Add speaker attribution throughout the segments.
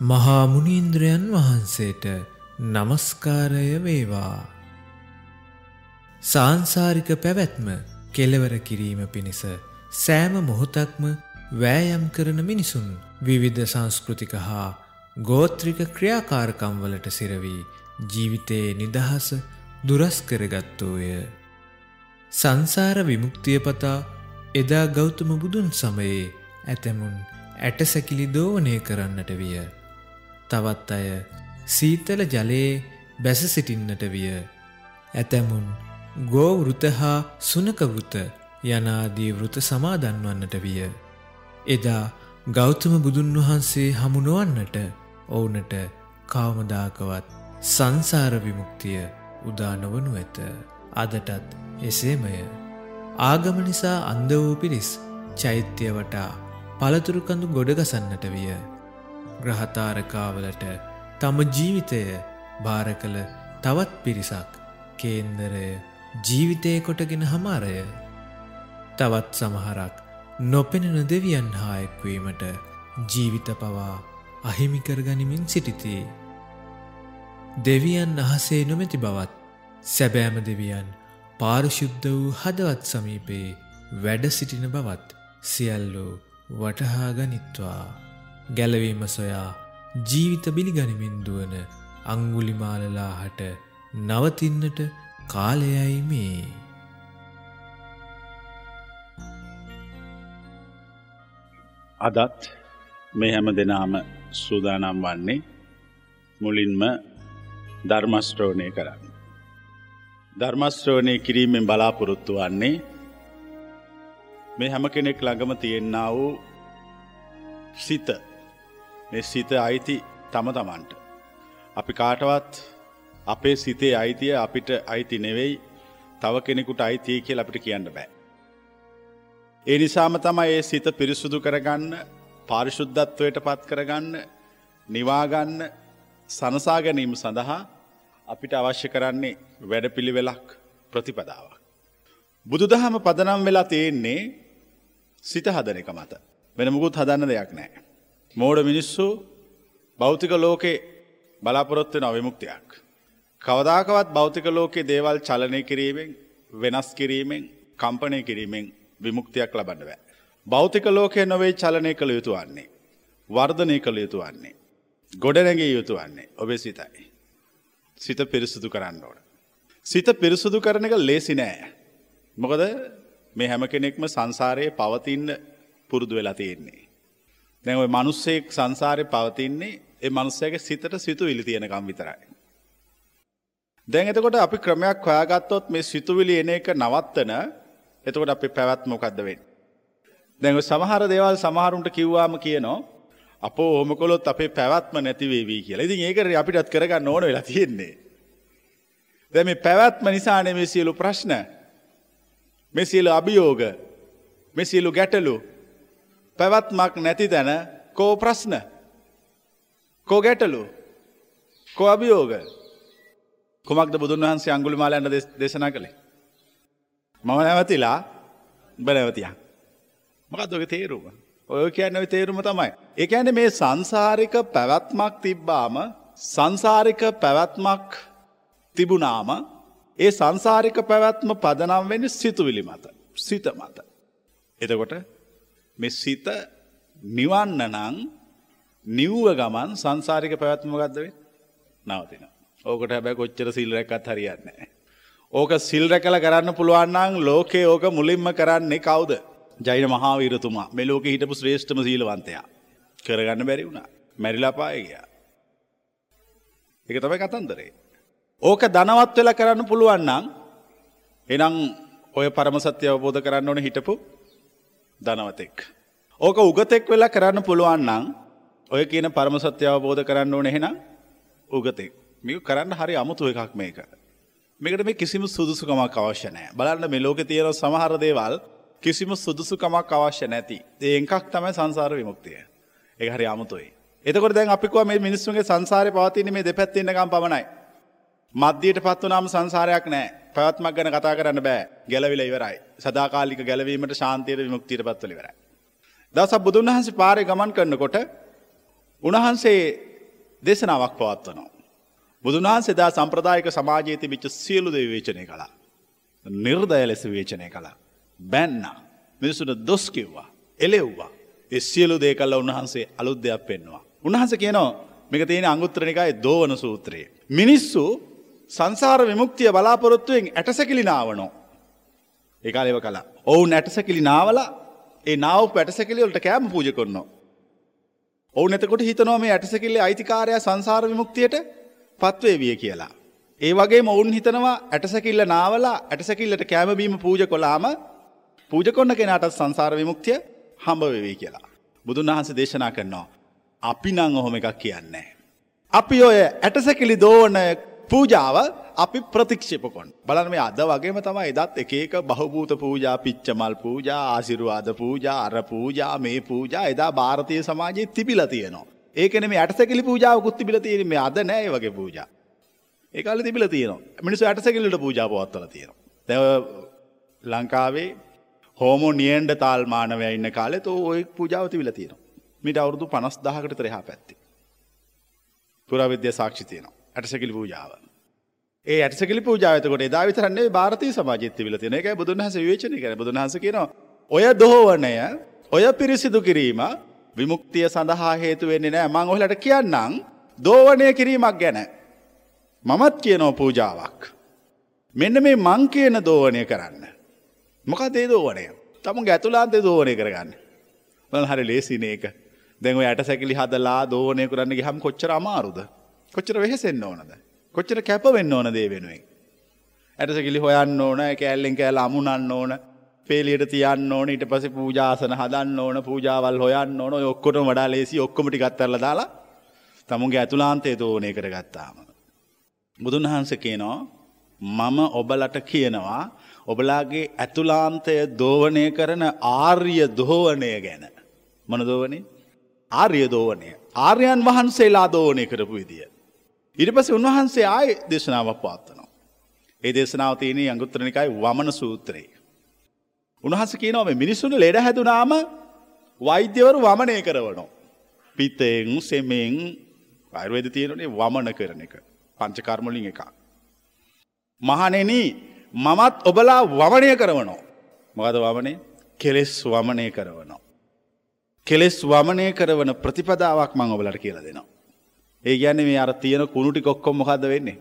Speaker 1: මහා මුනීන්ද්‍රයන් වහන්සේට নমස්කාරය වේවා. සාංසාරික පැවැත්ම කෙලවර කිරීම පිණිස සෑම මොහොතක්ම වෑයම් කරන මිනිසුන් විවිධ සංස්කෘතික හා ගෝත්‍රික ක්‍රියාකාරකම්වලට සිරවී ජීවිතයේ නිදහස දුරස් කරගත්තෝය. සංසාර විමුක්තිය පතා එදා ගෞතම බුදුන් සමයේ ඇතැමුන් ඇටසැකිලි දෝවනය කරන්නට විය. තවත් අය සීතල ජලයේ බැස සිටින්නට විය. ඇතැමුන් ගෝවෘත හා සුනකවෘත යනාදී වෘත සමාදන්වන්නට විය. එදා ගෞතම බුදුන් වහන්සේ හමුණුවන්නට ඔවුනට කවමදාකවත් සංසාර විමුක්තිය උදානවනු ඇත. අදටත් එසේමය. ආගම නිසා අන්ද වූ පිරිස් චෛත්‍ය වටා පළතුරුකඳු ගොඩගසන්නට විය. ග්‍රහතාරකාවලට තම ජීවිතය භාර කළ තවත් පිරිසක් කේන්දරය ජීවිතය කොටගෙන හමාරය. තවත් සමහරක් නොපෙනෙන දෙවියන් හා එක්වීමට ජීවිත පවා අහිමිකරගනිමින් සිටිති. දෙවියන් අහසේ නොමැති බවත් සැබෑම දෙවියන් පාරිශුද්ධ වූ හදවත් සමීපයේ වැඩ සිටින බවත් සියල්ලෝ වටහා ගනිත්වා. ගැලවීම සොයා ජීවිත බිලිගනිමින් දුවන අංගුලිමාලලාහට නවතින්නට කාලයයි මේ.
Speaker 2: අදත් මේ හැම දෙනාම සූදානම් වන්නේ මුලින්ම ධර්මස්ට්‍රෝණය කරන්න. ධර්මස්ට්‍රෝණය කිරීමෙන් බලාපොරොත්තු වන්නේ මේ හැම කෙනෙක් ළඟම තියෙන්න්නා වූ සිත මේ සිත අයිති තම තමන්ට. අපි කාටවත් අපේ සිතේ අයිතිය අපිට අයිති නෙවෙයි තව කෙනෙකුට අයිතිය කියල අපිට කියන්න බෑ. ඒ නිසාම තමයි ඒ සිත පිරිසුදු කරගන්න පාරිශුද්ධත්වයට පත් කරගන්න නිවාගන්න සනසා ගැනීම සඳහා අපිට අවශ්‍ය කරන්නේ වැඩ පිළිවෙලක් ප්‍රතිපදාවක්. බුදුදහම පදනම් වෙලා තියෙන්නේ සිත හදන එක මත වෙන මුකුත් හදන්න දෙයක් නෑ. මෝඩ මිනිස්සු භෞතික ලෝකේ බලාපොරොත්වෙන අවිමුක්තියක්. කවදාකවත් භෞතික ලෝකේ දේවල් චලනය කිරීමෙන් වෙනස් කිරීමෙන් කම්පනය කිරීමෙන් විමුක්තියක් ලබන්න බෑ. භෞතික ලෝකය නොවේ චලනය කළ යුතු වන්නේ. වර්ධනය කළ යුතු වන්නේ. ගොඩනැගේ යුතු වන්නේ ඔබේ සිතයි. සිත පිරිසුදු කරන්න ඕන. සිත පිරිසුදු කරන එක ලේසි නෑ. මොකද මේ හැම කෙනෙක්ම සංසාරයේ පවතින්න පුරුදු වෙලා තියෙන්නේ. දැන් ඔය මිනිස්සෙක් සංසාරේ පවතින්නේ ඒ මිනිස්සයාගේ සිතට සිතු ඉලි තියෙනකම් විතරයි. දැන් එතකොට අපි ක්‍රමයක් හොයාගත්තොත් මේ සිතුවිලි එන එක නවත්තන එතකොට අපි පැවැත්ම මොකද්ද වෙන්නේ? දැන් ඔය සමහර දේවල් සමහරුන්ට කිව්වාම කියනවා අපෝ ඔහොම කළොත් අපේ පැවැත්ම නැති වේවි කියලා. ඉතින් ඒක අපිටත් කරගන්න ඕන වෙලා තියෙන්නේ. දැන් මේ පැවැත්ම නිසානේ මේ සියලු ප්‍රශ්න මේ සියලු අභියෝග මේ සියලු ගැටලු පැවැත්මක් නැති තැන කෝ ප්‍රශ්න කෝ ගැටලු කෝ අභියෝග කුමක්ද බුදුන් වහන්සේ අඟුලිමාලයන්ට දේශනා කළේ මම නැවතිලා උඹ නැවතියා මොකක්ද ඔගේ තේරුම ඔය කියන්නේ තේරුම තමයි. ඒ කියන්නේ මේ සංසාරික පැවැත්මක් තිබ්බාම සංසාරික පැවැත්මක් තිබුණාම ඒ සංසාරික පැවැත්ම පදනම් වෙන්නේ සිතුවිලි මත. සිත මත. එතකොට මේ සිත නිවන්න නම් නිව්ව ගමන් සංසාරික පැවැත්ම ගත්ද වෙන්නේ? නවතින. ඕකට හැබැයි කොච්චර සිල් රැක්කත් හරියන්නේ නැහැ. ඕක සිල් රැකලා කරන්න පුළුවන් නම් ලෝකේ ඕක මුලින්ම කරන්නේ කවුද? ජෛන මහාවීරතුමා මෙලෝක හිටපු ශ්‍රේෂ්ඨම සීලවන්තයා කරගන්න බැරි වුණා මැරිලාපාය ගියා. එක තමයි කතන්දරේ. ඕක ධනවත් වෙලා කරන්න පුළුවන් නම් එනම් ඔය පරම සත්‍ය අවබෝධ කරන්න ඕන හිටපු ධනවතෙක්. ඕක උගතෙක් වෙලා කරන්න පුළුවන් නම් ඔය කියන පරම සත්‍ය අවබෝධ කරන්න ඕන එහෙනම් උගතෙක්. මේක කරන්න හරි අමුතු එකක් මේක. මේකට මේ කිසිම සුදුසුකමක් අවශ්‍ය නැහැ. බලන්න මේ ලෝකේ තියෙන සමහර දේවල් කිසිම සුදුසුකමක් අවශ්‍ය නැති. ඒ එකක් තමයි සංසාර විමුක්තිය. ඒක හරි අමුතුයි. එතකොට දැන් අපි කිව්වා මේ මිනිස්සුන්ගේ සංසාරේ පවතින්නේ මේ දෙපැත්තේ ඉන්නකම් පමණයි. මධ්‍යයට පත් වුණාම සංසාරයක් නැහැ. පැවැත්මක් ගැන කතා කරන්න බෑ. ගැලවිලා ඉවරයි. සදාකාලික ගැලවීමට ශාන්තියට විමුක්තියට පත් වෙලා ඉවරයි. දවසක් බුදුන් වහන්සේ පාරේ ගමන් කරනකොට උන්වහන්සේ දේශනාවක් පවත්වනවා. බුදුනාන් සෙදා සම්ප්‍රදායක සමාජයේ තිබිච්ච සියලු දේ විවේචනය කළා. නිර්දය ලෙස විවේචනය කළා. බැන්න මිනිසුට දොස් කිව්වා. එලෙව්වා. ඒ සියලු දේ කල්ල උන්වහන්සේ අලුත් දෙයක් පෙන්නවා. උන්වහන්ස කියනවා මේක තියෙන අංගුත්‍රනිකයි දෝවන සූත්‍රයේ. මිනිස්සු සංසාර විමුක්තිය බලාපොරොත්තුවෙන් ඇටසැකිලි නාවනෝ. ඒකාලෙව කලා. ඔවුන් ඇටසැකිලි නාවලා ඒ නාව පැටසැකිලිවලට කෑම පූජ කරනවා. ඔවු එතකොට හිතනවා මේ ඇටසැකිල්ල අයිතිකාරය සංසාර විමුක්තියට පත්වේවිය කියලා. ඒ වගේ ඔවුන් හිතනවා ඇටසැකිල්ල නාවලා ඇටසැකිල්ලට කෑමබීම පූජ කොලාම පූජ කොන්න කෙනට සංසාර විමුක්තිය හම්බ වෙවී කියලා. බුදුන් වහන්ස දේශනා කරනවා. අපි නං ඔහොම එකක් කියන්නේ. අපි ඔය ඇටසැකිලි දෝවන පූජාව අපි ප්‍රතික්ෂපකොන් බලන මේ අද වගේම තමයි එදත් එකක බහභූත පූජා පිච්චමල් පූජා ආසිරුවාද පූජා අර පූජා මේ පූජා එදා භාරතය සමාජයේ තිබිල තියෙනවා. ඒකන මේ ඇටසැකිලි පූජාවකුත් තිබිල තියෙන මේ අද නෑ වගේ පූජා. ඒකල තිබිල තියෙනවා මිනිසු ඇටසැකිලට පූජා පවත්වල තියෙනවා. දැව ලංකාවේ හෝමෝ නියන්ඩ තාල් මානවය ඉන්න කාලෙ තෝ ඔය පූජාව තිබිල තියෙනවා. මිට අවුරුදු පනස් දහකට තරහා පැත්ති. පුරවිද්‍ය සාක්ෂි තියෙනවා. ඇටසැකිලි පූජාව. ඒ ඇටසැකිලි පූජාවතකොට එදා විතරන්නේ භාරතය සමාජත්‍ය විල තියෙන එක බුදුන්හස විවේචනය කර බුදුන්හස කියනවා. ඔය දෝවනය ඔය පිරිසිදු කිරීම විමුක්තිය සඳහා හේතු වෙන්නේ නෑ මං ඔහලට කියන්නම් දෝවනය කිරීමක් ගැන. මමත් කියනෝ පූජාවක්. මෙන්න මේ මං කියන දෝවනය කරන්න. මොකක් දේ දෝවනය තම ඇතුලාන්තය දෝවනය කරගන්න. හරි ලේසින ඒක දැව යට සැකිලි හදලා දෝනය කරන්නගේ හම් කොච්චර අමාරුද. කොච්චර වෙහෙසෙන්න්න ඕනද. කොච්චර කැප වෙන්න ඕන දේ වෙනුවෙන්. ඇටසකිලි හොයන්න ඕන කෑල්ලෙන් කෑල අමුණන්න ඕන පේලියට තියන්න ඕන ඊට පස පූජාසන හදන්න ඕන පූජාවල් හොයන්න ඕන ඔක්කොට වඩා ලේසි ඔක්කොමටි ගත්තරල දාලා තමුන්ගේ ඇතුලාන්තය දෝනය කරගත්තාම. බුදුන් වහන්ස කියනවා මම ඔබලට කියනවා ඔබලාගේ ඇතුලාන්තය දෝවනය කරන ආර්ය දෝවනය ගැන. මනදෝවනේ ආර්ය දෝවනය. ආර්යන් වහන්සේලා දෝනය කරපු විදිිය. ඉට පස උන්වහන්සේ ආය දේශනාවක් පාත්තනවා. ඒ දේශනාව තියනේ අඟුත්‍රනිකයි වමන සූත්‍රයේ. උන්හස කියනව මිනිස්සුන ලෙඩ හැදුනාම වෛද්‍යවරු වමනය කරවනෝ. පිතයෙන් සෙමෙන් අයුවද තියෙනනේ වමන කරන එක පංචකර්මලින් එක. මහනෙන මමත් ඔබලා වමනය කරවනෝ. මොකද වමනේ කෙලෙස් වමනය කරවනවා. කෙලෙස් වමනය කරවන ප්‍රතිපදාවක් මං ඔබලට කියල දෙනවා. ඒ ගැන මේ අර තියෙන කුණුටි කොක්කොම් මොකද වෙන්නේ.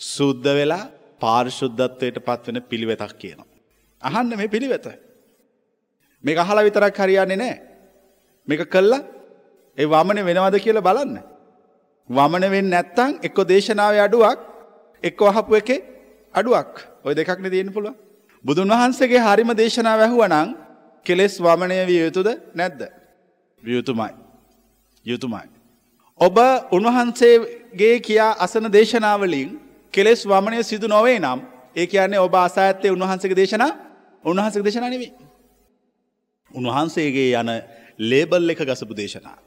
Speaker 2: සුද්ධ වෙලා පාර්ශුද්ධත්වයට පත්වෙන පිළිවෙතක් කියනවා. අහන්න මේ පිළිවෙත. මේ අහල විතරක් හරියන්නේ නෑ. මේක කල්ලා ඒ වමන වෙනවද කියල බලන්න. වමන වෙන් නැත්තං එක්කො දේශනාව අඩුවක් එක්ක අහපු එක අඩුවක් ඔය දෙකක්න තියෙන පුළුව. බුදුන් වහන්සේගේ හරිම දේශනාව වැැහුවනං කෙලෙස් වමනය විය යුතුද නැද්ද. වියුතුමයි. යුතුමයි. ඔබ උන්වහන්සේගේ කියා අසන දේශනාවලින් කෙලෙස් වමනය සිදු නොවේ නම් ඒ කියන්නේ ඔබ අසා ඇත්තේ උන්වහන්සේගේ දේශනා උන්වහන්සේ දේශනා නෙවී. උන්වහන්සේගේ යන ලේබල් එක ගසපු දේශනා.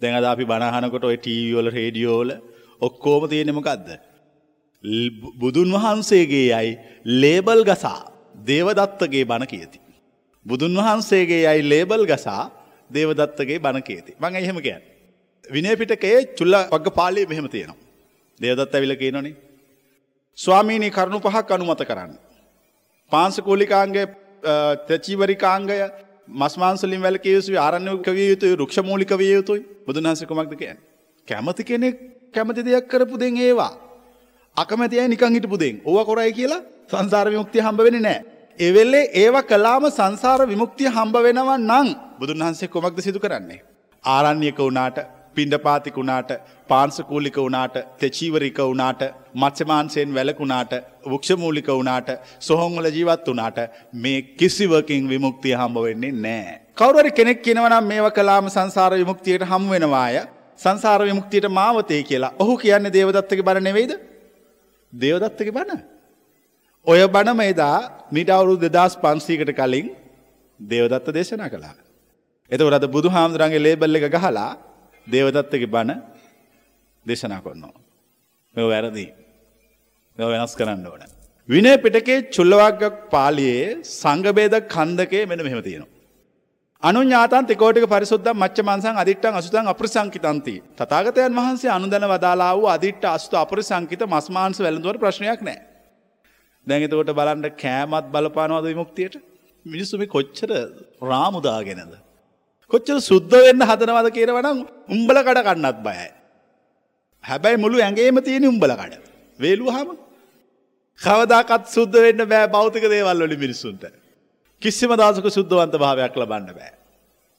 Speaker 2: දැඟද අපි බණහනකොට ඔය ටීවෝල රේඩියෝල ඔක්කෝම තියෙනෙමකක්ද. බුදුන් වහන්සේගේ යයි ලේබල් ගසා දේවදත්තගේ බණ කියති. බුදුන් වහන්සේගේ යයි ලේබල් ගසා දේවදත්තගේ බණ කියති. මං එහෙම කියන්න. විනය පිටකයේ චුල්ල වග පාලි මෙහෙම තියෙනවා. දේවදත්ත ඇවිල කියනොනේ. ස්වාමීනී කරුණු පහක් අනුමත කරන්න. පාන්සකූලිකාන්ගේ තැචීවරිකාංගය මස්මාන්සලින් වැල කියසු ආරණය කවිය යුතුයි රුක්ෂමූලික විය යුතුයි බුදුනාසකමක්ද කියන්න. කැමති කෙනෙක් කැමති දෙයක් කරපු දෙන් ඒවා. අකමැතියි නිකං හිටපු දෙන් ඕව කොරයි කියලා සංසාර විමුක්තිය හම්බ වෙන නෑ. එවෙල්ලේ ඒව කලාම සංසාර විමුක්තිය හම්බ වෙනවා නං බුදුන් වහන්සේ කොමක්ද සිදු කරන්නේ. ආරණ්‍යක වුණාට පිණ්ඩපාතික වුණාට පාන්සකූලික වුණාට තෙචීවරික වුණාට මත්්‍යමාන්සයෙන් වැලකුණාට වක්ෂමූලික වුණාට සොහොංවල ජීවත් වනාට මේ කිසිවකින් විමුක්තිය හම්බ වෙන්නේ නෑ. කවුරරි කෙනෙක් කිනවනම් මේව කලාම සංසාර විමුක්තියට හම් වෙනවාය සංසාර විමුක්තියට මාවතය කියලා ඔහු කියන්න දේවදත්තක බර නෙවෙයිද. දේවදත්තක බණ. ඔය බණ මේදා මිට අවුරු දෙදස් පන්සීකට කලින් දේවදත්ත දේශනා කළා. එතවරද බුදු හාමුදුරන්ගේ ලේබල්ල එක ගහලා දේවදත්තක බණ දේශනා කොන්නවා. මෙ වැරදිී. මෙ වෙනස් කරන්න ඕන. විනය පිටකේ චුල්ලවක්ගක් පාලියේ සංගබේද කන්දකේ මෙන මෙහෙම තියෙනවා. අනුඥාතන් තිකෝටික පරිසුද්ද මච්ච මන්සන් අදිට්ටන් අසුතන් අප්‍රසංකිතන්ති. තතාගතයන් වහන්සේ අනුදැන වදාලා වූ අදිට්ට අස්තු අපරිසංකිත මස්මාන්ස වැළඳුවට ප්‍රශ්නයක් නෑ. දැඟතකොට බලන්ට කෑමත් බලපානවාද විමුක්තියට මිනිස්සුම කොච්චර රාමුදාගෙනද. කොච්චර සුද්ධ වෙන්න හදනවද කියරවනම් උම්බල කඩ කන්නත් බයයි. හැබැයි මුළු ඇගේම තියෙන උම්බල කඩ. වේලු හම කවදාකත් සුද්ධ වෙන්න බෑ බෞතික දේවල් වලි මිනිස්සුන්ට. කිසිම දසක සුද්ධවන්ත භාවයක් ලබන්න බෑ.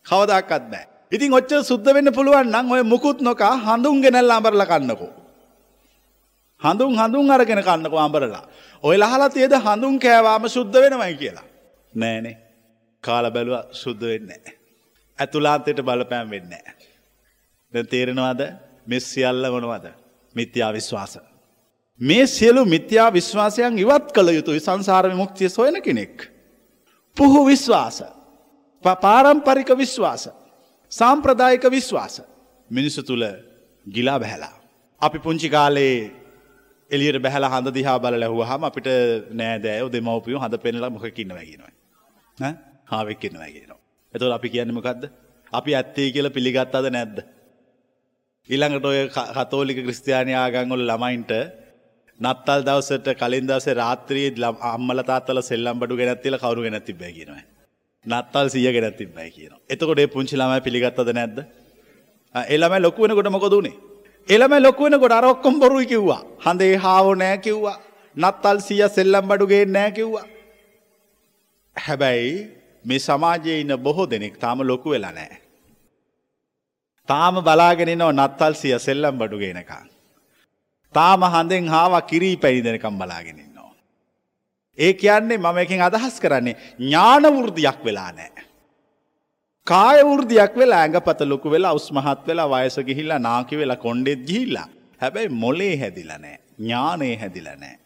Speaker 2: කවදක්කත් බෑ. ඉතින් ඔච්චර සුද්ධ වෙන්න පුළුවන් නම් ඔය මුකුත් නොකා හඳුන් ගෙනැල් අඹරල කන්නකෝ. හඳුන් හඳුන් අරගෙන කන්නකෝ අඹරලා. ඔය ලහලා තියද හඳුන් කෑවාම සුද්ධ වෙනවයි කියලා. නෑනේ කාල බැලුව සුද්ධ වෙන්න. ඇතුලාන්තයට බලපෑම් වෙන්න. දැ තේරෙනවාද මෙ සියල්ල වනවද මිත්‍යා විශ්වාස. මේ සියලු මිත්‍යා විශ්වාසයන් ඉවත් කළ යුතුයි සංසාර මුක්තිය සොයන කෙනෙක්. පුහු විශ්වාස. පාරම්පරික විශ්වාස. සාම්ප්‍රදායික විශ්වාස. මිනිස්සු තුළ ගිලා බැහැලා. අපි පුංචි කාලේ එලියට බැහල හඳ දිහා බල ලැහුව හම අපිට නෑදෑයෝ දෙමවපියෝ හඳ පෙනලා මොකකින්න වැගෙනවා. හාවෙක්කින්න වැගෙනවා. එතුව අපි කියන්නමකක්ද. අපි ඇත්තේ කියල පිළිගත් අද නැද්ද. ඊළඟට ඔය කතෝලික ක්‍රස්තියානි ආගංගොල ළමයින්ට නත්තල් දවසට කලින් දවසේ රාත්‍රී අම්මල තාත්තල සෙල්ලම් බඩු ගෙනැත්තිල කවරු ගෙනැ තිබැ කියනවා. නත්තල් සිය ගෙනැ තිබැයි කියන. එතකොට පුංචි ළමයි පිළිගත්තද නැද්ද. එළම ලොකුවෙනකොට මොකදුනේ. එළම ලොකුවෙනකොට අරොක්කොම් බොරුයි කිව්වා. හඳේ හාව නෑ කිව්වා. නත්තල් සිය සෙල්ලම් බඩුගේ නෑ කිව්වා. හැබැයි මේ සමාජයේ ඉන්න බොහෝ දෙනෙක් තාම ලොකු වෙලා නෑ. තාම බලාගෙනනෝ නත්තල් සිය සෙල්ලම් බඩුගේනකා. තාම හඳෙන් හාවා කිරී පැණිදෙනකම් බලාගෙනන්නවා. ඒ කියන්නේ මම එකින් අදහස් කරන්නේ ඥානවෘර්දියක් වෙලා නෑ. කායවෘර්දියක් වෙලා ඇඟපත ලොකු වෙලා උස්මහත් වෙලා වයස ගිහිල්ලා නාකි වෙලා කොන්්ඩෙත් ගිහිල්ලා හැබැයි මොලේ හැදිල නෑ ඥානය හැදිල නෑ.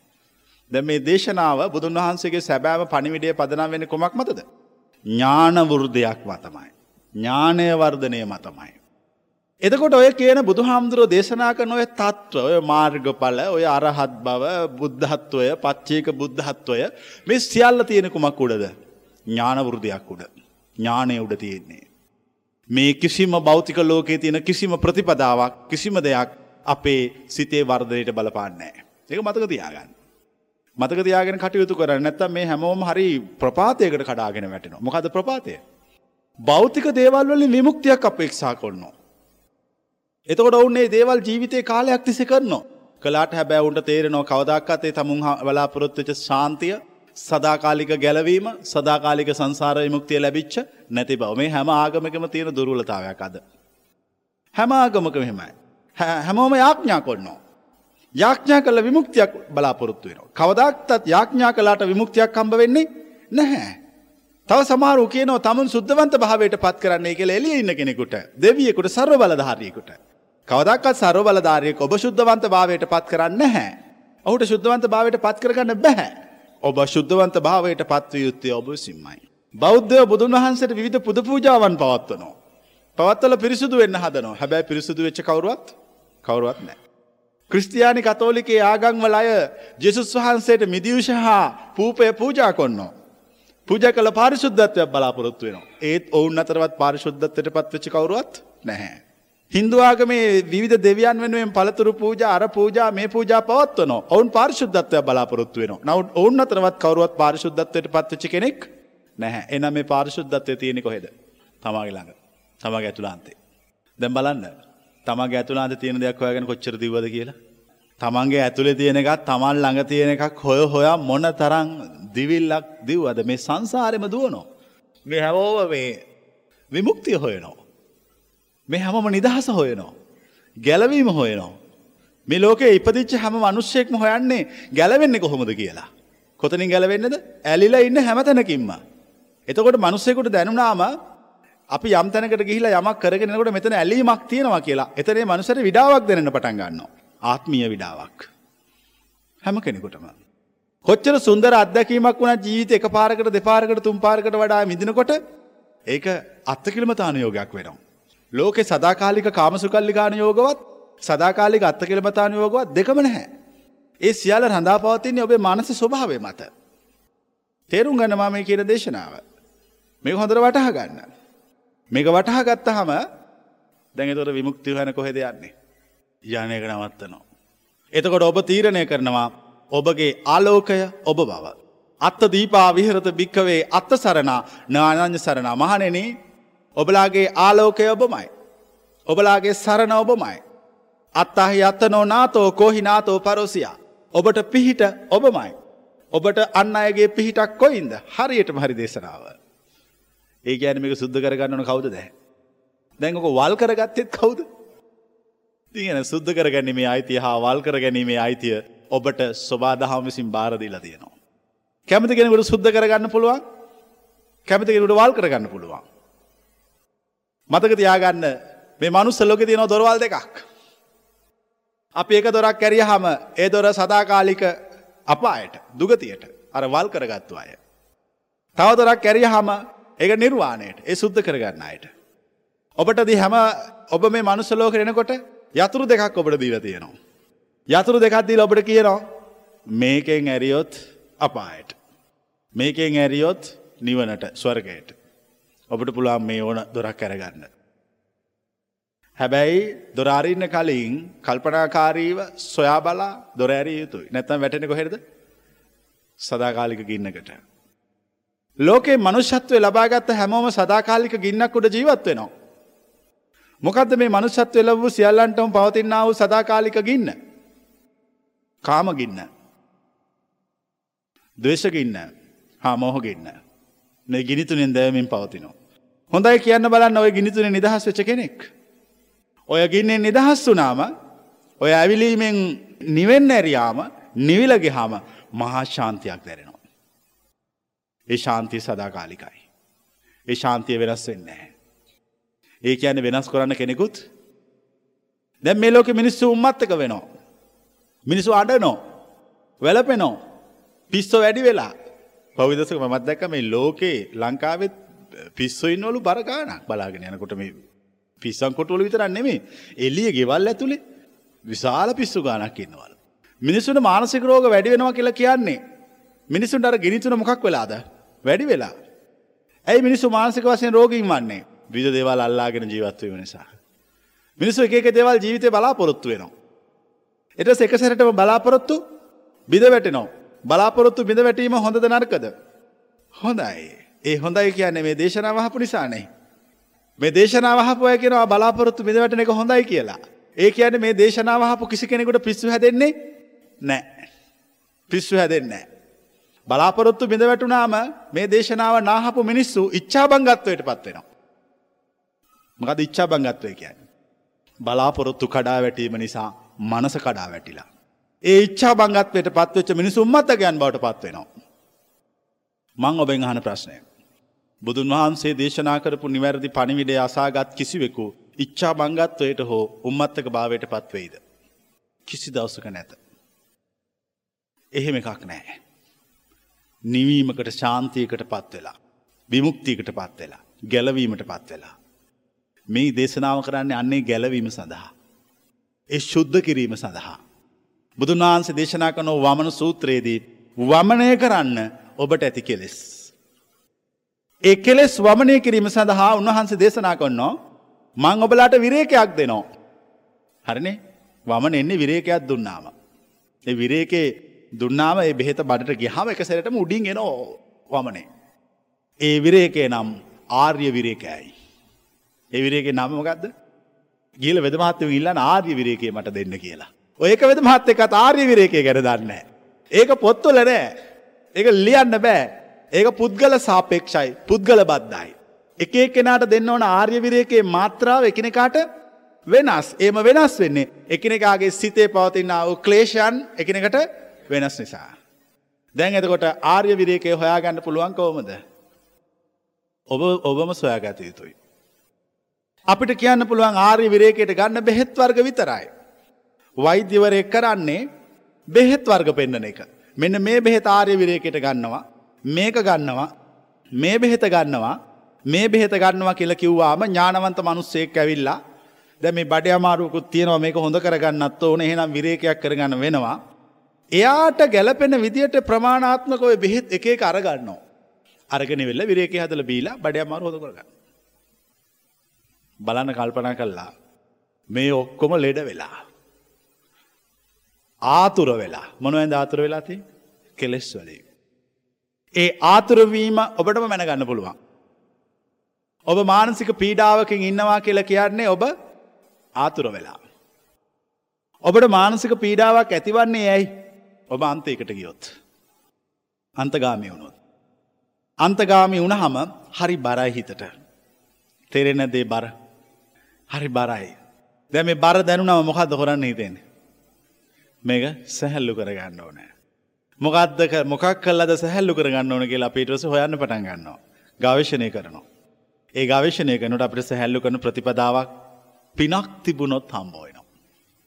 Speaker 2: ද මේ දේශනාව බුදුන් වහන්සේගේ සැබෑම පණිවිඩය පදනම් වෙන කොමක් මතද. ඥානවෘර්ධයක් මතමයි. ඥානය වර්ධනය මතමයි. එතකොට ඔය කියන බුදුහාමුදුරුව දේශනා කරන ඔය තත්ත්ව ඔය මාර්ගඵල ඔය අරහත් බව බුද්ධහත්වය පච්චේක බුද්ධහත්වය මේ සියල්ල තියෙන කුමක් උඩද ඥානවෘදයක් උඩ ඥානය උඩ තියෙන්නේ. මේ කිසිම භෞතික ලෝකයේ තියෙන කිසිම ප්‍රතිපදාවක් කිසිම දෙයක් අපේ සිතේ වර්ධනයට බලපාන්නෑ. ඒක මතක තියාගන්න. මතක තියාගෙන කටයුතු කරන්න නැත්තම් මේ හැමෝම හරි ප්‍රපාතයකට කඩාගෙන වැටෙනවා. මොකද ප්‍රපාතය. භෞතික දේවල් වලින් විමුක්තියක් අපේක්ෂා කරනවා. එතකොට ඔවුන්නේ දේවල් ජීවිතය කාලයක් තිසි කරනවා. කලාට හැබැ උන්ට තේරෙනවා කවදක්කතේ තමුන් බලාපොරොත්තුච ශාන්තිය සදාකාලික ගැලවීම සදාකාලික සංසාරය මුක්තිය ලැබිච්ච නැති බව මේ හැම ආගමකම තියෙන දුරුලතාවයක් අද. හැම ආගමක මෙහෙමයි. හැමෝම යාඥා කොන්නවා. යාඥා කල විමුක්තියක් බලාපොරොත්තු වෙනවා. කවදක්තත් යාඥා කලාට විමුක්තියක් කම්බ වෙන්නේ නැහැ. තව සමාරු කියනව තමුන් සුද්ධවන්ත භාවයට පත් කරන්නේ කියල එලිය ඉන්න කෙනෙකුට දෙවියෙකුට සර්ව බලධාරයකුට. කවදක්ත් සරෝ බලධාරයෙක් ඔබ ශුද්ධවන්ත භාවයට පත් කරන්න හැ. ඔහුට ශුද්ධවන්ත භාවයට පත් කරගන්න බැහැ. ඔබ ශුද්ධවන්ත භාවයට පත්ව යුත්තේ ඔබ සිම්මයි. බෞද්ධය බුදුන් වහන්සට විධ පුද පූජාවන් පවත්වනවා. පවත්වල පිරිසුදු වෙන්න හදනවා හැබැයි පිරිසුදු වෙච්ච කවරුවත් කවරුවත් නෑ. ක්‍රස්තියානි කතෝලිකේ ආගංවල අය ජෙසුස් වහන්සේට මිදිවිෂ හා පූපය පූජා කොන්නවා. පූජ කළ පාරිශුද්ධත්වයක් බලාපොරොත්තු වෙනවා. ඒත් ඔවුන් අතරවත් පාරිශුද්ධත්වයට පත්වච්ච කවරුවත් නැහැ. හින්දුවාගමේ විධ දෙවියන් වෙනුවෙන් පළතුරු පූජ අර පූජා මේ පූජා පවත්වන ඔවුන් පාර්ශුද්ධත්වය බලාපොරොත්තු වෙන නවත් ඔවුන් අතරවත් කවරුවත් පාර්ශුද්ධත්වයට පත්වච කෙනෙක් නැහැ එන මේ පාර්ශුද්ධත්වය තියෙනෙ කොහෙද තමාගේ ළඟ තමගේ ඇතුලාන්තේ. දැම් බලන්න තමගේ ඇතුලාන්ත තියෙන දෙයක් හොයගෙන කොච්චර දිවද කියලා. තමන්ගේ ඇතුළේ තියෙන එකත් තමන් ළඟ තියෙන එකක් හොය හොයා මොන තරං දිවිල්ලක් දිව්වද මේ සංසාරෙම දුවනෝ. මේ හැවෝව මේ විමුක්තිය හොයනෝ. මේ හැමම නිදහස හොයනවා. ගැලවීම හොයනවා. මේ ලෝක ඉපදිච්ච හැම මනුෂ්‍යයෙක්ම හොයන්නේ ගැලවෙන්න කොහොමද කියලා. කොතනින් ගැලවෙන්නද ඇලිලා ඉන්න හැමතැනකින්ම. එතකොට මනුස්සයකුට දැනුනාම අපි යම්තැනකට ගිහිලා යමක් කරගෙනකොට මෙතන ඇලීමක් තියෙනවා කියලා එතනේ මනුසර විඩාවක් දෙන්න පටන් ගන්නවා. ආත්මීය විඩාවක්. හැම කෙනෙකුටම. කොච්චර සුන්දර අත්දැකීමක් වුණ ජීවිත එක පාරකට දෙපාරකට තුම් පාරකට වඩා මිදිනකොට ඒක අත්තකිලමතානයෝගයක් වෙනවා. ලෝකෙ සදාකාලික කාමසුකල්ලිකාන යෝගවත් සදාකාලික අත්ත කෙළමතාන යෝගවත් දෙකම නැහැ. ඒ සියල්ල රඳා පවතින්නේ ඔබේ මනස ස්වභාවය මත. තේරුම් ගන්න මම මේ කියන දේශනාව. මේ හොඳර වටහ ගන්න. මේක වටහා ගත්ත හම දැඟතොට විමුක්ති හන කොහෙද යන්නේ. යනයක නවත්තනවා. එතකොට ඔබ තීරණය කරනවා ඔබගේ ආලෝකය ඔබ බව. අත්ත දීපා විහරත භික්කවේ අත්ත සරණ නානං්‍ය සරණ මහනෙන ඔබලාගේ ආලෝකය ඔබමයි. ඔබලාගේ සරණ ඔබමයි. අත්තහි අත්තනෝ නාතෝ කෝහිනාතෝ පරෝසියා. ඔබට පිහිට ඔබමයි. ඔබට අන්න අයගේ පිහිටක් කොයින්ද හරියට හරි දේශනාව. ඒ ගැන මේක සුද්ධ කරගන්නන කවුද දැ. දැඟක වල් කරගත්තෙත් කවුද. තියන සුද්ධ කරගැනීමේ අයිතිය හා වල් කර ගැනීමේ අයිතිය ඔබට ස්වබාදහම විසින් බාරදිලා තියෙනවා. කැමති කෙනෙකුට සුද්ධ කරගන්න පුළුවන් කැමති කෙනෙකුට වල් කරගන්න පුළුවන්. මතක තියාගන්න මේ මනුස්ස ලෝකෙ තියෙන දොරවල් දෙකක්. අපි ඒක දොරක් කැරිය හම ඒ දොර සදාකාලික අපායට දුගතියට අර වල් කරගත්තු අය. තව දොරක් කැරිය හම ඒක නිර්වාණයට ඒ සුද්ධ කරගන්න අයට. ඔබට දී හැම ඔබ මේ මනුස්ස ලෝක එනකොට යතුරු දෙකක් ඔබට දීලා තියෙනවා. යතුරු දෙකක් දීලා ඔබට කියනවා මේකෙන් ඇරියොත් අපායට. මේකෙන් ඇරියොත් නිවනට ස්වර්ගයට. ඔබට පුළුවන් මේ ඕන දොරක් කරගන්න. හැබැයි දොරාරින්න කලින් කල්පනාකාරීව සොයා බලා දොරෑරිය යුතුයි නැත්තම් වැටෙන කොහෙරද සදාකාලික ගින්නකට. ලෝකේ මනුෂ්‍යත්වය ලබාගත්ත හැමෝම සදාකාලික ගින්නක් උඩ ජීවත් වෙනවා. මොකද මේ මනුෂ්‍යත්වය ලැබූ සියල්ලන්ටම පවතින්නා වූ සදාකාලික ගින්න. කාමගින්න. දවේශගින්න හා මෝහගින්න. මේ ගිනිතුනෙන් දැවමින් පවතිනවා. හොඳයි කියන්න බලන්න ඔය ගිනිතුනේ නිදහස් වෙච්ච කෙනෙක්. ඔය ගින්නෙන් නිදහස් වනාම ඔය ඇවිලීමෙන් නිවෙන්න ඇරියාම නිවිලගෙහාම මහා ශාන්තියක් දැරෙනවා. ඒ ශාන්තිය සදාකාලිකයි. ඒ ශාන්තිය වෙනස් වෙන්නේ. ඒ කියන වෙනස් කරන්න කෙනෙකුත් දැම් මේ ලෝක මිනිස්සු උම්මත්තක වෙනවා. මිනිසු අඩනෝ වැලපෙනෝ පිස්සෝ වැඩි වෙලා පවිදසක මත් දැක්ක මේ ලෝකේ ලංකාවෙත් පිස්සොයින්වලු බරගානක් බලාගෙන යනකොට මේ පිස්සන් කොටුවල විතරක් නෙමේ එල්ලිය ගෙවල් ඇතුළේ විශාල පිස්සු ගානක් ඉන්නවල. මිනිස්සුට මානසික රෝග වැඩි වෙනවා කියලා කියන්නේ. මිනිසුන්ට අර ගිනිතුන මොකක් වෙලාද වැඩි වෙලා. ඇයි මිනිස්සු මානසික වශයෙන් රෝගීන් වන්නේ විද දේවල් අල්ලාගෙන ජීවත්වය නිසා. මිනිස්සු එක දේවල් ජීවිතය බලාපොරොත්තු වෙනවා. එට සෙකසැරටම බලාපොරොත්තු බිද වැටෙනවා. බලාපොරොත්තු බිඳ වැටීම හොඳද නරකද. හොඳයි. ඒ හොඳයි කියන්නේ මේ දේශනාවහපු නිසානේ. මේ දේශනාවහපු අය කෙනවා බලාපොරොත්තු බිඳවැටන එක හොඳයි කියලා. ඒ කියන මේ දේශනාවහපු කිසි කෙනෙකුට පිස්සු හැදෙන්නේ නෑ. පිස්සු හැදෙන්නේ. බලාපොරොත්තු බිඳවැටුනාම මේ දේශනාව නාහපු මිනිස්සු ඉච්චා බංගත්වයට පත්වෙනවා. මකද ඉච්චා බංගත්වය කියන්න. බලාපොරොත්තු කඩා වැටීම නිසා මනස කඩා වැටිලා. ඒ ඉච්චා බංගත්වයට පත්වෙච්ච මිනිසු උම්මත්තගයන් බවට පත්වෙනවා. මං ඔබෙන් අහන ප්‍රශ්නය. බුදුන් වහන්සේ දේශනා කරපු නිවැරදි පණිවිඩය අසාගත් කිසිවෙකු ඉච්චා බංගත්වයට හෝ උම්මත්තක භාවයට පත්වෙයිද. කිසි දවසක නැත. එහෙම එකක් නෑ. නිවීමකට ශාන්තියකට පත්වෙලා. විමුක්තියකට පත්වෙලා. ගැලවීමට පත්වෙලා. මේ දේශනාව කරන්නේ අන්නේ ගැලවීම සඳහා. ඒ ශුද්ධ කිරීම සඳහා. බුදුන් වහන්සේ දේශනා කනෝ වමන සූත්‍රයේදී වමනය කරන්න ඔබට ඇති කෙලෙස්. ඒ කෙලෙස් වමනය කිරීම සඳහා උන්වහන්සේ දේශනා කොන්නෝ මං ඔබලාට විරේකයක් දෙනෝ. හරිනේ වමන එන්නේ විරේකයක් දුන්නාම. ඒ විරේකේ දුන්නාම ඒ බෙහෙත බඩට ගිහම එක සැරටම උඩින් එනෝ වමනේ. ඒ විරේකේ නම් ආර්ය විරේකයයි. ඒ විරේකේ නම මොකක්ද? ගිහල වෙද මහත්තයෝ ඉල්ලන ආර්ය විරේකේ මට දෙන්න කියලා. ඔය එක වෙද මහත්තයෙක්වත් ආර්ය විරේකේ ගැන දන්නේ නැහැ. ඒක පොත්වල නෑ. ඒක ලියන්න බෑ. ඒක පුද්ගල සාපේක්ෂයි පුද්ගල බද්ධයි. එක කෙනාට දෙන්න ඕන ආර්යවිරයකේ මාත්‍රාව එකනෙකාට වෙනස් ඒම වෙනස් වෙන්නේ එකනෙකාගේ සිතේ පවතින්න වූ ක්ලේෂයන් එකනෙකට වෙනස් නිසා. දැන් එතකොට ආර්ය විරේකය හොයාගන්න පුළුවන් කෝමද. ඔබ ඔබම සොයාගත යුතුයි. අපිට කියන්න පුළුවන් ආර්ය විරේකයට ගන්න බෙහෙත් වර්ග විතරයි. වෛද්‍යවරය කරන්නේ බෙහෙත් වර්ග පෙන්න්නන එක. මෙන්න මේ බෙහෙත් ආර්ය විරේකයට ගන්නවා මේක ගන්නවා මේ බෙහෙත ගන්නවා මේ බෙහෙත ගන්නවා කියලා කිව්වාම ඥානවන්ත මනුස්සයෙක් ඇවිල්ලා දැ මේ බඩ අමාරුකුත් තියෙනවා මේක හොඳ කරගන්නත් ඕන එහෙනම් විරේකයක් කරගන්න වෙනවා. එයාට ගැලපෙන විදිට ප්‍රමාණාත්මකව බෙහෙත් එක අරගන්නවා. අරගෙන වෙල්ල විරේක හදල බීලා බඩ අමාරු හොද කරගන්න. බලන්න කල්පනා කල්ලා. මේ ඔක්කොම ලෙඩ වෙලා. ආතුර වෙලා මොනුවෙන්ද ආතුර වෙලාති කෙලෙස් වලින්. ඒ ආතුරවීම ඔබටම මැනගන්න පුළුවන්. ඔබ මානසික පීඩාවකින් ඉන්නවා කියලා කියන්නේ ඔබ ආතුර වෙලා. ඔබට මානසික පීඩාවක් ඇතිවන්නේ ඇයි ඔබ අන්තයකට ගියොත්. අන්තගාමි වුණොත්. අන්තගාමි වුණහම හරි බරයි හිතට. තෙරෙන දේ බර හරි බරයි. දැ මේ බර දැනුනම මොකක්ද හොරන්න හිතෙන. මේක සැහැල්ලු කරගන්න ඕනෑ. මොකක්දක මොකක් කල්ලද සැහැල්ලු කරගන්න ඕන කියලා පිටවස හොයන්න පටන් ගන්නවා. ගවේශණය කරනවා. ඒ ගවේශණය කනට අපට සැහැල්ලු කරන ප්‍රතිපදාවක් පිනක් තිබුණොත් හම්බෝයනවා.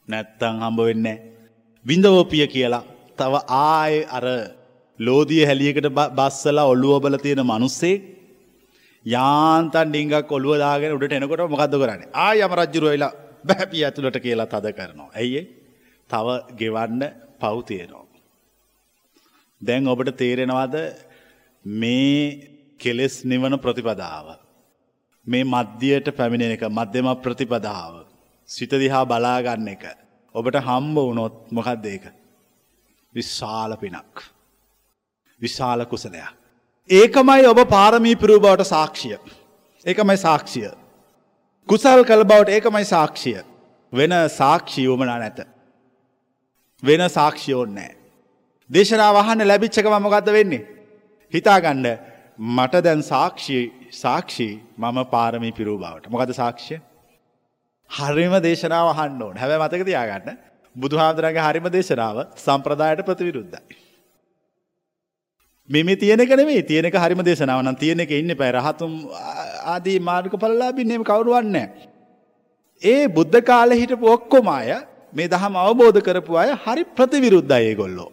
Speaker 2: නැත්තං හම්බ වෙන්නේ. බිඳවෝපිය කියලා තව ආය අර ලෝදිය හැලියකට බස්සලා ඔල්ලුවබල තියෙන මනුස්සේ යාන්තන් ඩිංගක් ඔළුව දාගෙන උඩට එනකොට මොකක්ද කරන්නේ ආය යම රජ්ජුරුව වෙලා බැපිය ඇතුළට කියලා තද කරනවා. ඇයි තව ගෙවන්න පවතියනවා. දැන් ඔබට තේරෙනවාද මේ කෙලෙස් නිවන ප්‍රතිපදාව. මේ මධ්‍යයට පැමිණෙන එක මධ්‍යම ප්‍රතිපදාව. සිතදිහා බලාගන්න එක. ඔබට හම්බ වුණොත් මොකක්ද ඒක. විශාල පිනක්. විශාල කුසලයක්. ඒකමයි ඔබ පාරමී පිරූ බවට සාක්ෂිය. ඒකමයි සාක්ෂිය. කුසල් කළ බවට ඒකමයි සාක්ෂිය. වෙන සාක්ෂී වමනා නැත. වෙන සාක්ෂියෝන්නෑ. දේශනා වහන්න ලැබිච්චක මමගත්ද වෙන්නේ. හිතාගණ්ඩ මට දැන් සාක්ෂී සාක්ෂී මම පාරමී පිරූ බවට මොකද සාක්ෂය. හරිම දේශනාව හන්න ඕන හැබැ මතක තියාගන්න බුදු හාදරගේ හරිම දේශනාව සම්ප්‍රදායට ප්‍රතිවිරුද්ධයි. මෙම තියනක නෙේ තියනක හරිම දේශනාවන තියනෙ එක ඉන්න පැ රහතුම් ආදී මාර්ග පල්ලාබින්නම කවරුවන්න. ඒ බුද්ධ කාල හිටපු ඔක්කොම අය මේ දහම අවබෝධ කරපු අය හරි ප්‍රතිවිරුද්ධ ඒගොල්ලෝ.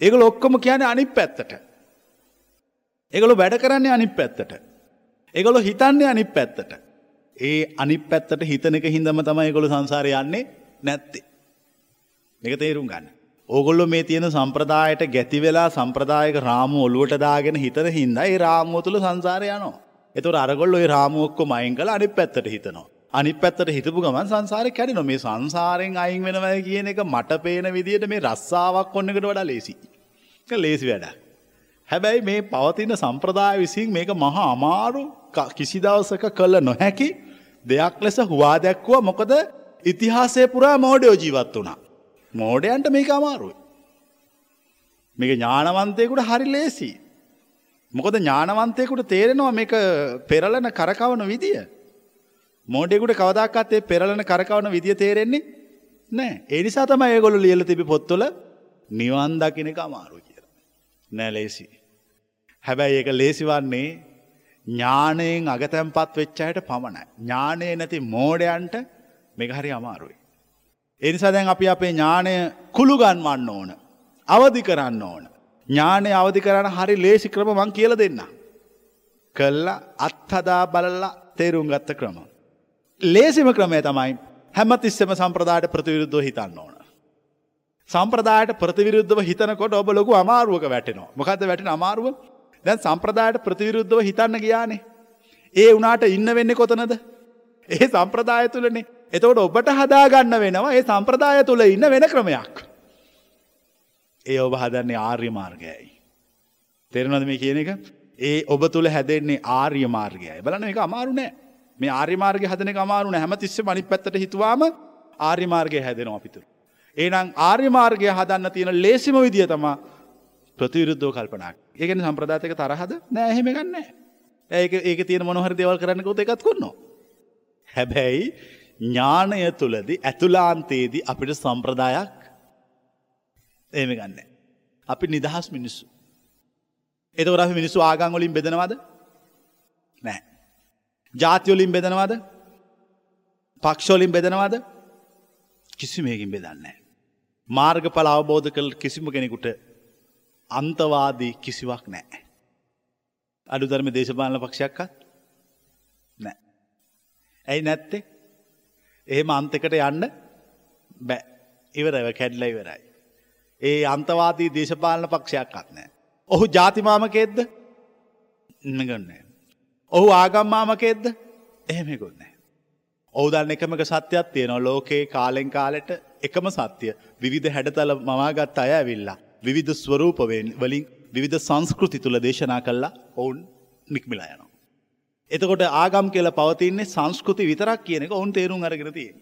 Speaker 2: ඒගොල ඔක්කොම කියන අනි පැත්තට. ඒගොලු වැඩ කරන්නේ අනි පැත්තට. ඒගොලො හිතන්නේ අනි පැත්තට. ඒ අනි පැත්තට හිතනක හිදම තමයි ගොළු සංසාරය යන්නේ නැත්තේ. එක තේරුම් ගන්න. ඕගොල්ලො මේ තියෙන සම්ප්‍රදායට ගැති වෙලා සම්ප්‍රදායක රාමු ඔලුවට දාගෙන හිතන හින්දා ඒ රාමුව තුළ සංසාරය යනවා. එතුර අරගොල්ල ඔය රාමුවක්කො මයින් කළ අනි පැත්තට හිතනවා. අනි පැත්තට හිතපු ගමන් සංසාර කැඩි නො මේ සංසාරයෙන් අයින් වෙනවය කියන එක මට පේන විදියට මේ රස්සාාවක් ඔන්නකට වඩා ලේසි. ලේසි වැඩ. හැබැයි මේ පවතින සම්ප්‍රදාය විසින් මේක මහා අමාරු කිසි දවසක කළ නොහැකි දෙයක් ලෙස හවා දැක්වුව මොකද ඉතිහාසය පුරා මෝඩයෝ ජීවත් වනා. මෝඩයන්ට මේක අමාරුයි. මේක ඥානවන්තයකුට හරි ලේසි. මොකද ඥානවන්තයකුට තේරෙනවා මේක පෙරලන කරකවන විදිය. මෝඩෙකුට කවදක්කත්තේ පෙරලන කරකවන විදිිය තේරෙන්නේ නෑ එනිසා තම ඒගොලු ලියල තිබි පොත්තුල නිවන් දකින එක අමාරු කියලා. නෑ ලේසි. හැබැයි ඒක ලේසිවන්නේ ඥානයෙන් අගතැම්පත් වෙච්චායට පමණයි. ඥානය නැති මෝඩයන්ට මෙ හරි අමාරුයි. එනිසා දැන් අපි අපේ ඥානය කුළු ගන්වන්න ඕන. අවධි කරන්න ඕන. ඥානය අවධි කරන්න හරි ලේසි ක්‍රම මං කියල දෙන්න. කල්ලා අත්හදා බලල්ලා තේරුම් ගත්ත ක්‍රම. ලේසිම ක්‍රමය තමයි හැමතිස්සෙම සම්ප්‍රදායට ප්‍රතිවිරුද්ධ හිතන්න ඕන. සම්ප්‍රදායට ප්‍රතිවිරුද්ධව හිතනකොට ඔබ ලොකු අමාරුවක වැටෙනවා මොකද වැටෙන අමාරුව දැන් සම්ප්‍රදායට ප්‍රතිවිරුද්ධව හිතන්න ගියානේ. ඒ වනාට ඉන්න වෙන්න කොතනද. ඒ සම්ප්‍රදාය තුළනේ එතකොට ඔබට හදාගන්න වෙනවා ඒ සම්ප්‍රදාය තුළ ඉන්න වෙන ක්‍රමයක්. ඒ ඔබ හදන්නේ ආර්ය මාර්ගයයි. තෙරනොද මේ කියන එක ඒ ඔබ තුළ හැදෙන්නේ ආර්ය මාර්ගයයි බලන එක අමාරු නෑ මේ ආර්යමාර්ග හදන අමාරුන හැම තිස්ස මනි පැත්තට හිතුවාම ආර්යමාර්ගය හැදෙනවා අපිතුර. ඒනම් ආර්යමාර්ගය හදන්න තියෙන ලේසිම විදිිය තමා ප්‍රතිවිරුද්ධෝ කල්පනක් ඒගෙන සම්ප්‍රදාතක තරහද නෑ එහෙම ගන්න ඒක ඒක තියෙන මොනහර දෙවල් කරන්නකොත එකත් කොන්නවා. හැබැයි ඥානය තුළදි ඇතුලාන්තයේදී අපිට සම්ප්‍රදායක් ඒම ගන්න. අපි නිදහස් මිනිස්සු. එතවරහ මිනිස්සු ආගංගොලින් බෙදනවද නෑ. ජාතියොලින් බෙදනවද පක්ෂෝලින් බෙදනවද කිසි මේකින් බෙදන්නේ. මාර්ග පල අවබෝධ කළ කිසිම කෙනෙකුට අන්තවාදී කිසිවක් නෑ. අඩු ධර්ම දේශපාලන පක්ෂයක්කත් නෑ. ඇයි නැත්තේ එහෙම අන්තකට යන්න බෑ ඉවරව කැඩ්ල ඉවරයි. ඒ අන්තවාදී දේශපාලන පක්ෂයක්කත් නෑ. ඔහු ජාතිමාමකෙද්ද ගන්නේ. ඔහු ආගම්මාමකෙද්ද එහෙමකුත් නෑ. ඔවුදන්න එකමක සත්‍යයක් තියෙනවා ලෝකයේ කාලෙන් කාලෙට එකම සත්‍යය විවිධ හැඩතල මවාගත් අය ඇවිල්ලා. විවිධ ස්වරූපවෙන් වලින් විවිධ සංස්කෘති තුළ දේශනා කල්ලා ඔවුන් නික්මිලා යනවා. එතකොට ආගම් කියල පවතින්නේ සංස්කෘති විතරක් කියන එක ඔවුන් තේරුම් අරගෙන තියෙන.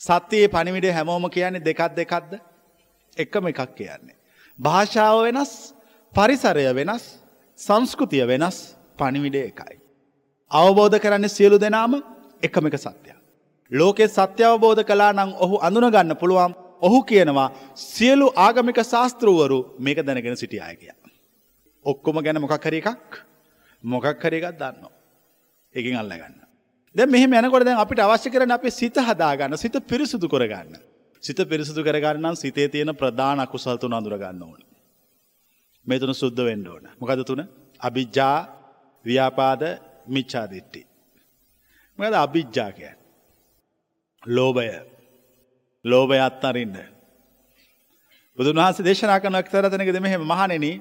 Speaker 2: සත්‍යයේ පනිවිඩ හැමෝම කියන්නේ දෙකත් දෙකක්ද එකම එකක් කියන්නේ. භාෂාව වෙනස් පරිසරය වෙනස් සංස්කෘතිය වෙනස් පනිවිඩ එකයි. අවබෝධ කරන්න සියලු දෙනාම එකම එක සත්‍යයක්. ලෝකෙ සත්‍ය අවබෝධ කලා නං ඔහු අඳුනගන්න පුළුවන් ඔහු කියනවා සියලු ආගමික ශාස්තෘවරු මේක දැනගෙන සිටිය අය කිය. ඔක්කොම ගැන මොකක් හරි එකක් මොකක් හරි එකක් දන්න. එකින් අල්ල ගන්න. දැ මෙහ මැනකොට දැන් අපිට අවශ්‍ය කරන අපේ සිත හදාගන්න සිත පිරිසුදු කරගන්න. සිත පිරිසුදු කරගන්නම් සිතේ තියෙන ප්‍රධාන අකුසල්තුන අඳුරගන්න ඕන. මේ තුන සුද්ධ වෙන්න ඕන. මොකද තුන අභිජ්ජා ව්‍යාපාද මිච්ඡාදිට්ටි. මොකද අභිජ්ජා කියන්නේ ලෝභය ලෝභය අත්තරින්න. බුදුන් වහන්සේ දේශනා කරන එක්තරතනක දෙමෙහෙම මහණෙනි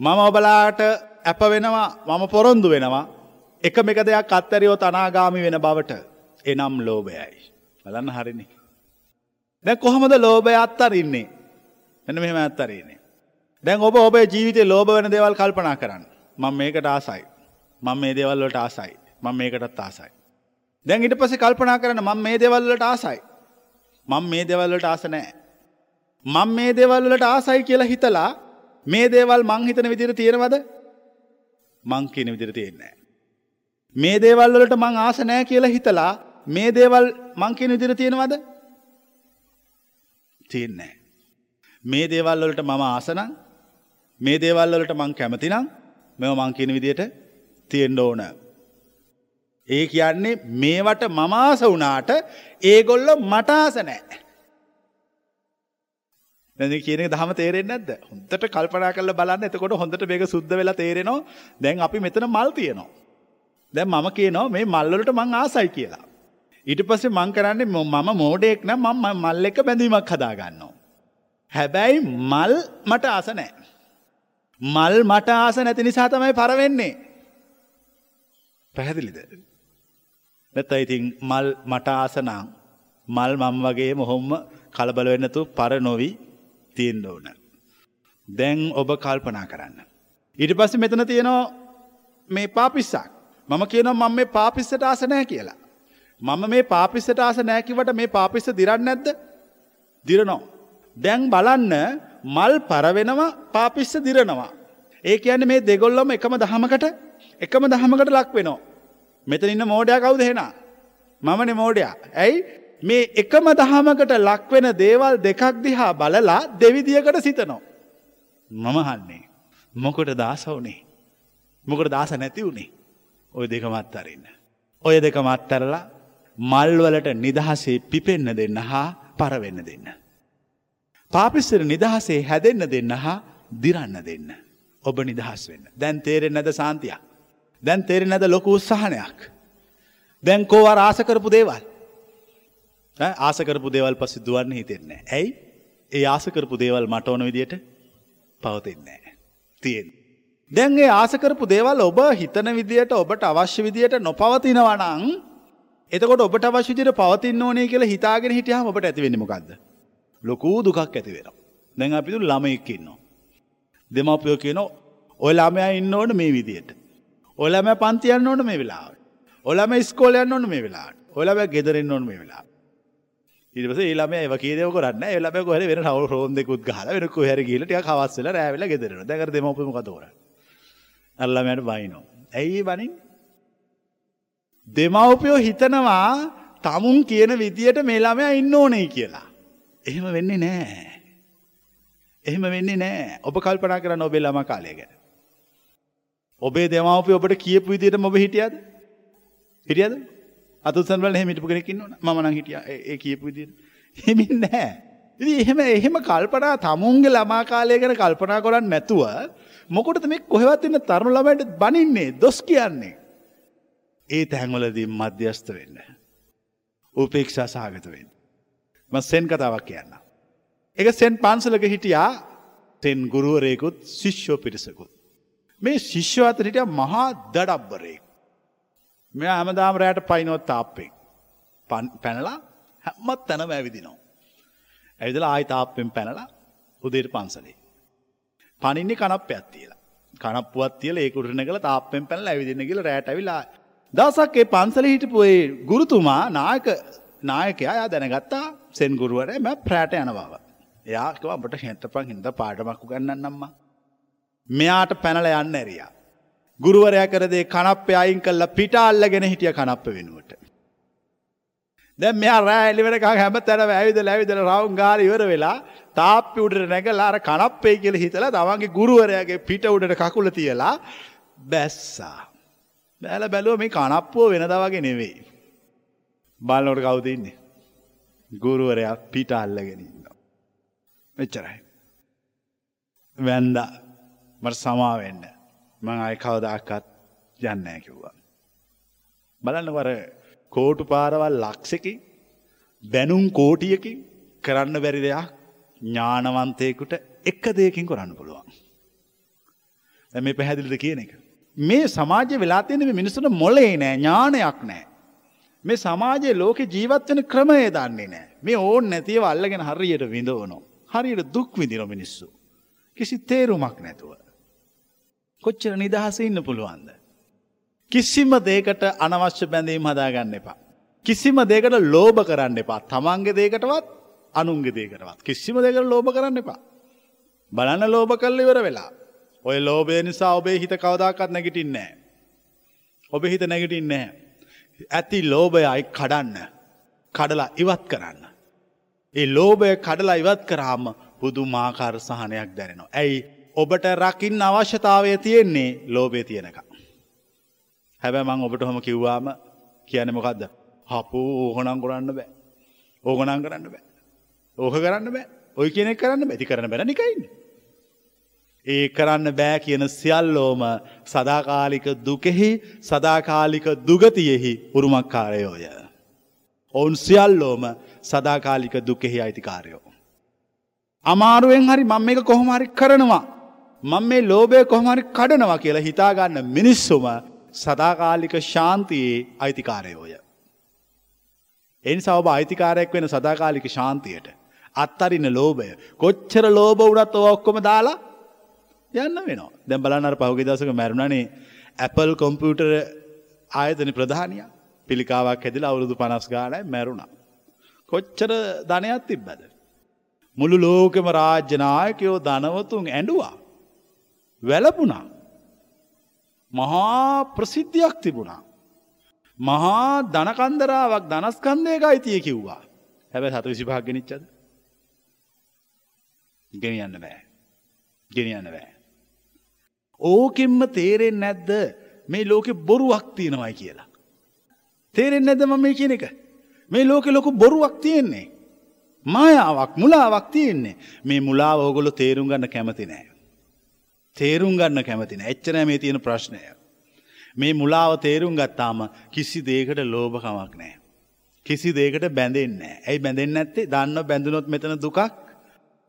Speaker 2: මම ඔබලාට ඇප වෙනවා මම පොරොන්දු වෙනවා එකම එක දෙයක් අත්තරියෝ අනාගාමි වෙන බවට එනම් ලෝභයයි. බලන්න හරිනි. දැන් කොහොමද ලෝභය අත්තරින්නේ? මෙන්න මෙහෙම අත්තරින්නේ. දැන් ඔබ ඔබේ ජීවිතේ ලෝභ වෙන දේවල් කල්පනා කරන්න. මම මේකට ආසයි. මම මේ දේවල් වලට ආසයි. මම මේකටත් ආසයි. දැන් ඊට පස්සේ කල්පනා කරන්න මම මේ දේවල් වලට ආසයි. මම මේ දේවල් වලට ආස නැහැ. මම මේ දේවල් වලට ආසයි කියලා හිතලා මේ දේවල් මං හිතන විදිහට තියෙනවද? මං කියන විදිහට තියෙන්නේ නැහැ. මේ දේවල් වලට මං ආස නැහැ කියලා හිතලා මේ දේවල් මං කියන විදිහට තියෙනවද? තියෙන්නේ නැහැ. මේ දේවල් වලට මම ආස නම් මේ දේවල් වලට මං කැමති නම් මේව මං කියන විදිහට තියෙන්න ඕන. ඒ කියන්නේ මේවට මමාස වුණාට ඒගොල්ල මටාස නෑ. දැ කියන දහම තේරෙන් නැද හොඳට කල්පනා කල බලන්න එතකොට හොඳට මේක සුද්ද වෙලා තේරෙනවා දැන් අපි මෙතන මල් තියනවා. දැන් මම කියනවා මේ මල්ලට මං ආසයි කියලා. ඊට පස්සේ මං කරන්නේ මම මෝඩෙක් නම් මම මල් එක බැඳීමක් හදාගන්නවා. හැබැයි මල් මට ආස නෑ. මල් මට ආස නැති නිසා තමයි පරවෙන්නේ. පැහැදිලිද. නැත ඉතින් මල් මට ආසනං මල් මම් වගේ මොහොම්ම කලබල වෙන්නතු පර නොවී තියෙන්න්න ඕන. දැන් ඔබ කල්පනා කරන්න. ඊට පස්ස මෙතන තියෙනවා මේ පාපිස්සක්. මම කියනවා මම මේ පාපිස්සට ආස නෑ කියලා. මම මේ පාපිස්සට ආස නෑකිවට මේ පාපිස්ස දිරන්න නැද්ද? දිරනෝ. දැන් බලන්න මල් පරවෙනවා පාපිස්ස දිරනවා. ඒ කියන්නේ මේ දෙගොල්ලොම එකම දහමකට එකම දහමකට ලක් වෙනවා. මෙතන ඉන්න මෝඩයා කවුද එහෙනම්? මමනේ මෝඩයා. ඇයි? මේ එකම දහමකට ලක්වෙන දේවල් දෙකක් දිහා බලලා දෙවිදියකට සිතනවා. මම හන්නේ. මොකට දාස වුනේ. මොකට දාස නැති වුණේ. ඔය දෙක මත්තරන්න. ඔය දෙක මත්තරලා මල්වලට නිදහසේ පිපෙන්න දෙන්න හා පරවෙන්න දෙන්න. පාපිස්සර නිදහසේ හැදෙන්න දෙන්න හා දිරන්න දෙන්න. ඔබ නිදහස් වෙන්න. දැන් තේරෙන් නැද සාන්තියක්. දැන් තේරෙ නැද ලොකු උත්සාහනයක්. දැන් කෝවා ආසකරපු දේවල්. ආසකරපු දේවල් පස්සේ දුවන්න හිතෙන්නේ. ඇයි ඒ ආසකරපු දේවල් මට ඕන විදියට පවතින්නේ. තියෙන්. දැන් ඒ ආසකරපු දේවල් ඔබ හිතන විදියට ඔබට අවශ්‍ය විදියට නොපවතිනවනං එතකොට ඔබට අවශ්‍යදිට පවතින්න ඕනේ කියලා හිතාගෙන හිටියහම ඔබට ඇතිවෙන්න මොකක්ද. ලොකූ දුකක් ඇති වෙන. දැන් අපිතු ළමයක්කින්නවා. දෙමපයෝ කියන ඔය ළමයා ඉන්න ඕන මේ විදියට. ඔලම පන්තියන්න ඕන මේ වෙලාට. ඔලම ස්කෝලයන්න ඕන මේ වෙලාට ඔලබ ගෙදරෙන් ඕන මේ වෙලා. ඉරිස ඒලම ඒව කියදව කරන්න එලබ කොහර වෙන හව රෝන්දෙකුත් ගහල වෙනක හැර ගීලට කවස්සල රෑවෙල ගෙදරන දැකර දෙමපම කතවර. අල්ලමයට බයිනෝ. ඇයි බනින් දෙමවපයෝ හිතනවා තමුන් කියන විදියට මේලාමය ඉන්න ඕනේ කියලා. එහෙම වෙන්නේ නෑ. එහෙම වෙන්නේ නෑ ඔබ කල්පනා කර නොබෙල්ලම කාලය ගැන. ඔබේ දෙමවපිය ඔබට කියපු විදියට ඔබ හිටියද? හිටියද? අතුත්සන් වල එහෙම හිටපු කෙනෙක් ඉන්නවනේ. මම නම් හිටියා ඒ කියපු විදියට. එහෙමින් නැහැ. ඉතින් එහෙම එහෙම කල්පනා තමුන්ගේ ළමා කාලය ගැන කල්පනා කරන්නේ නැතුව මොකටද මේ කොහෙවත් ඉන්න තරුණ ළමයින්ට බනින්නේ දොස් කියන්නේ? ඒ තැන්වලදී මධ්‍යස්ත වෙන්න. උපේක්ෂා සහගත වෙන්න. මම සෙන් කතාවක් කියන්නම්. ඒක සෙන් පන්සලක හිටියා සෙන් ගුරුවරයෙකුත් ශිෂ්‍යෝ පිරිසකුත්. මේ ශිෂ්‍යව අතර හිටිය මහා දඩබ්බරයෙක්. මෙ හැමදාම රෑට පයිනොත් තාප්පෙන් පැනලා හැම්මත් තැනම ඇවිදිනවා. ඇවිදල ආයි තාප්පෙන් පැනලා උදේට පන්සලේ. පනින්නේ කනප් ඇත්තියලා කනපුවත් තියල ඒකුරන කළ තාපෙන් පැනල ඇවිදින්න කියල රෑට ඇවිලා දවසක් ඒ පන්සල හිටපුේ ගුරුතුමා නායක නායකයා දැනගත්තා සෙන් ගුරුවර මැ ප්‍රෑට යන බව. එයාකව අපට හෙතපන් හිද පාටමක්කු ගන්නන්නම්ම. මෙයාට පැනල යන්න ඇරියා. ගුරුවරයා කරදේ කනප්පය අයින් කල්ල පිට අල්ලගෙන හිටිය කනප්ප වෙනුවට. දැ මෙයා රෑලිවෙනක හැම තැන ඇවිද ලැවිදල රවුන් ගාල ඉවර වෙලා තාප්පි උඩට නැගලාර කනප්පේ කියල හිතල තමන්ගේ ගුරුවරයාගේ පිට උඩට කකුල තියලා බැස්සා. බෑල බැලුව මේ කනප්පුෝ වෙනද වගේ නෙවෙයි. බලනොට කවුදන්නේ. ගුරුවරයා පිට අල්ලගෙනන්න. මෙච්චරයි. වැන්ද මට සමාවෙන්න මං අය කවදක්කත් යන්නෑ කිව්වා. බලන්න වර කෝටු පාරවල් ලක්ෂකින් බැනුම් කෝටියකින් කරන්න බැරි දෙයක් ඥානවන්තයකුට එක දෙයකින් කරන්න පුළුවන්. මේ පැහැදිලිද කියන එක. මේ සමාජය වෙලා තියෙන මිනිස්සුන මොලේ නෑ ඥානයක් නෑ. මේ සමාජයේ ලෝක ජීවත් වෙන ක්‍රමය දන්නේ නෑ. මේ ඕන් නැතිව අල්ලගෙන හරියට විඳවනෝ. හරියට දුක් විදින මිනිස්සු. කිසි තේරුමක් නැතුව. කොච්චර නිදහස ඉන්න පුළුවන්ද. කිසිම දේකට අනවශ්‍ය බැඳීම් හදාගන්න එපා. කිසිම දෙකට ලෝභ කරන්න එපා තමන්ගේ දේකටවත් අනුන්ගේ දේකටවත් කිසිම දෙකට ලෝභ කරන්න එපා. බලන්න ලෝභ කල්ල ඉවර වෙලා. ඔය ලෝබය නිසා ඔබේ හිත කවදාකත් නැගිටින්නේ. ඔබ හිත නැගිටින්නේ. ඇති ලෝභය අයි කඩන්න කඩලා ඉවත් කරන්න. ඒ ලෝභය කඩලා ඉවත් කරාම පුදු මාකාර සහනයක් දැනෙනවා. ඇයි ඔබට රකිින් අවශ්‍යතාවය තියෙන්නේ ලෝබේ තියෙනක. හැබැ මං ඔබට හොම කිව්වාම කියන මොකක්ද හපු ඕහනං කරන්න බෑ ඕගනං කරන්න බෑ ඕහ කරන්න බෑ ඔය කියනෙක් කරන්න බැති කරන බැන නිකයින්න. ඒ කරන්න බෑ කියන සියල්ලෝම සදාකාලික දුකෙහි සදාකාලික දුගතියෙහි උරුමක්කාරයෝය. ඔවුන් සියල්ලෝම සදාකාලික දුකෙහි අයිතිකාරයෝ. අමාරුවෙන් හරි මං එක කොහොමහරි කරනවා. මං මේ ලෝබය කොහොමරි කඩනවා කියලා හිතාගන්න මිනිස්සුම සදාකාලික ශාන්තියේ අයිතිකාරයෝය. එනි සවබ අයිතිකාරයක් වෙන සදාකාලික ශාන්තියට. අත්තරින්න ලෝබය කොච්චර ලෝබ වනත් ඔක්කොම දාලා යන්න වෙනවා දැම් බලන්නර පහුගේ දසක මැරුණනේ ඇපල් කොම්පියුටර් ආයතන ප්‍රධානය පිළිකාවක් හැදිල අවුරුදු පනස් ගානයි මැරුණා. කොච්චර ධනයක් තිබ්බද. මුළු ලෝකෙම රාජ්‍යනායකයෝ ධනවතුන් ඇඩුවා. වැලපුනා. මහා ප්‍රසිද්ධියක් තිබුණා. මහා ධනකන්දරාවක් දනස්කන්දයක අයිතිය කිව්වා. හැබැ හත විසිභාගනිච්චද ගෙනියන්න බෑ. ගෙනියන්න බෑ. ඕකෙම්ම තේරෙන් නැද්ද? මේ ලෝකෙ බොරුවක් තියෙනවයි කියලා. තේරෙන් නැද ම මේ කියන එක? මේ ලෝකෙ ලොකු බොරුවක් තියෙන්නේ. මායාවක් මුලාවක් තියෙන්නේ. මේ මුලාව ඕගොලො තේරුම් ගන්න කැමති නෑ. තේරුම් ගන්න කැමතින එච්චන මේ තියෙන ප්‍රශ්නය මේ මුලාව තේරුම් ගත්තාම කිසි දේකට ලෝභකමක් නෑ. කිසි දේකට බැඳෙන්න ඇයි බැඳෙන් ඇත්තේ දන්න බැඳුනොත් මෙතන දුකක්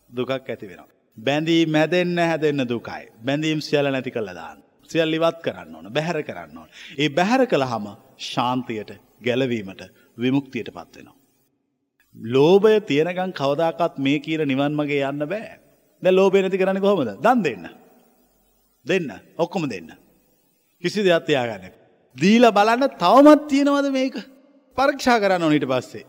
Speaker 2: දුකක් ඇති වෙනවා. බැඳී මැදෙන්න හැදෙන්න දුකයි. බැඳීම් සියල නැති කළ දාන්න. සියල් ඉවත් කරන්න ඕන බැහැර කරන්න ඕන. ඒ බැහැර කළහම ශාන්තියට ගැලවීමට විමුක්තියට පත්වෙනවා. ලෝභය තියෙනකං කවදාකත් මේ කියර නිවන් මගේ යන්න බෑ ද ලෝබය නැති කරන්න කොහොමද දන් දෙන්න. දෙන්න ඔක්කොම දෙන්න. කිසි දෙයක් තියාගන්න. දීල බලන්න තවමත් තියෙනවද මේක පරීක්ෂා කරන්න ඕනිට පස්සේ.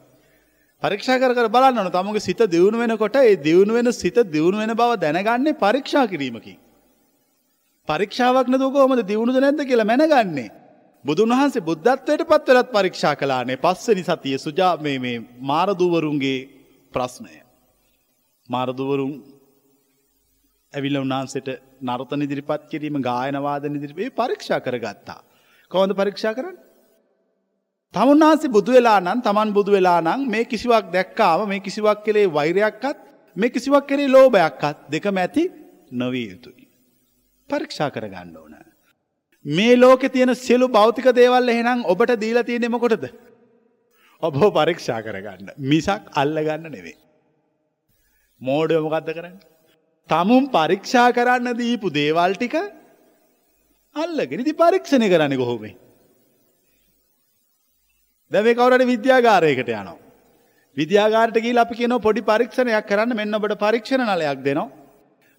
Speaker 2: පරීක්ෂා කර බලන්න තමගේ සිත දියුණු වෙනකොට ඒ දියුණු වෙන සිත දියුණු වෙන බව දැනගන්නේ පරීක්ෂා කිරීමකි. පරීක්ෂාවක් නතුකෝමද දියුණුද නැද්ද කියලා මැනගන්නේ. බුදුන් වහන්සේ බුද්ධත්වයට පත්වලත් පරීක්ෂා කලානේ පස්සනි සතිය සුජා මේ මාරදුවරුන්ගේ ප්‍රශ්නය. මාරදුවරුන් ඇවිල්ල උන්හන්සට නර්තන ඉදිරිපත් කිරීම ගායනවාද ඉදිරිපේ පරීක්ෂා කරගත්තා. කොහොඳ පරීක්ෂා කරන්න. තමුන්නාසේ බුදු වෙලා නම් තමන් බුදු වෙලා නම් මේ කිසිවක් දැක්කාම මේ කිසිවක් කෙළේ වෛරයක්කත් මේ කිසිවක් කෙරේ ලෝභයක්කත් දෙක මැති නොවී යුතුයි. පරීක්ෂා කරගන්න ඕන. මේ ලෝකෙ තියෙන සියලු භෞතික දේවල් එහෙනම් ඔබට දීල තියෙනෙම කොටද. ඔබ පරීක්ෂා කරගන්න මිසක් අල්ලගන්න නෙවේ. මෝඩයමොකක්ද කරන්න. තමුන් පරීක්ෂා කරන්න දීපු දේවල් ටික අල්ලගෙන ඉති පරීක්ෂණය කරන්න කොහොමේ. දැවේ කවරට විද්‍යාගාරයකට යනවා. විද්‍යාගාරට ගිහිල්ලා අපි කියනවා පොඩි පරීක්ෂණයක් කරන්න මෙන්න ඔබට පරීක්ෂණ නලයක් දෙනවා.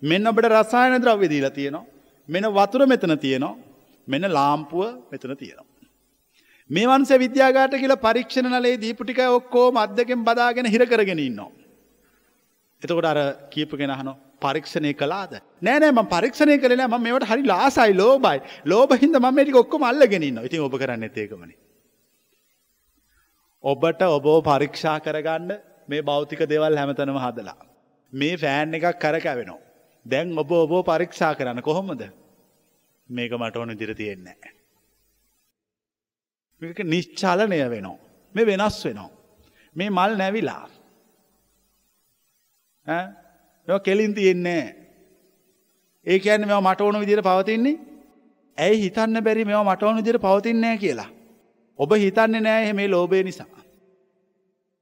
Speaker 2: මෙන්න ඔබට රසායන ද්‍රව්‍ය දීලා තියෙනවා. මෙන්න වතුර මෙතන තියෙනවා. මෙන්න ලාම්පුව මෙතන තියෙනවා. මේ වන්සේ විද්‍යාගාරට කියලා පරීක්ෂණ නලේ දීපු ටික ඔක්කොම අත් දෙකෙන් බදාගෙන හිර කරගෙන ඉන්නවා. එතකොට අර කියපු කෙනා අහනවා පරීක්ෂණය කළාද? නෑ නෑ මම පරීක්ෂණය කළේ නෑ මම මේවට හරි ලාසයි ලෝභයි. ලෝභින්ද මම මේ ටික ඔක්කොම අල්ලගෙන ඉන්නවා. ඉතින් ඔබ කරන්නේත් ඒකමනේ. ඔබට ඔබව පරීක්ෂා කරගන්න මේ භෞතික දේවල් හැමතැනම හදලා. මේ ෆෑන් එකක් කරකැවෙනවා. දැන් ඔබ ඔබ පරීක්ෂා කරන්න කොහොමද? මේක මට ඕන විදිහට තියෙන්නේ නැහැ. මේක නිශ්චලනය වෙනවා. මේ වෙනස් වෙනවා. මේ මල් නැවිලා. ඈ මේවා කෙලින් තියෙන්නේ ඒ කියන්නේ මේවා මට ඕන විදිහට පවතින්නේ ඇයි හිතන්න බැරි මේවා මට ඕන විදිහට පවතින්නේ නැහැ කියලා. ඔබ හිතන්නේ නෑ මේ ලෝභය නිසා.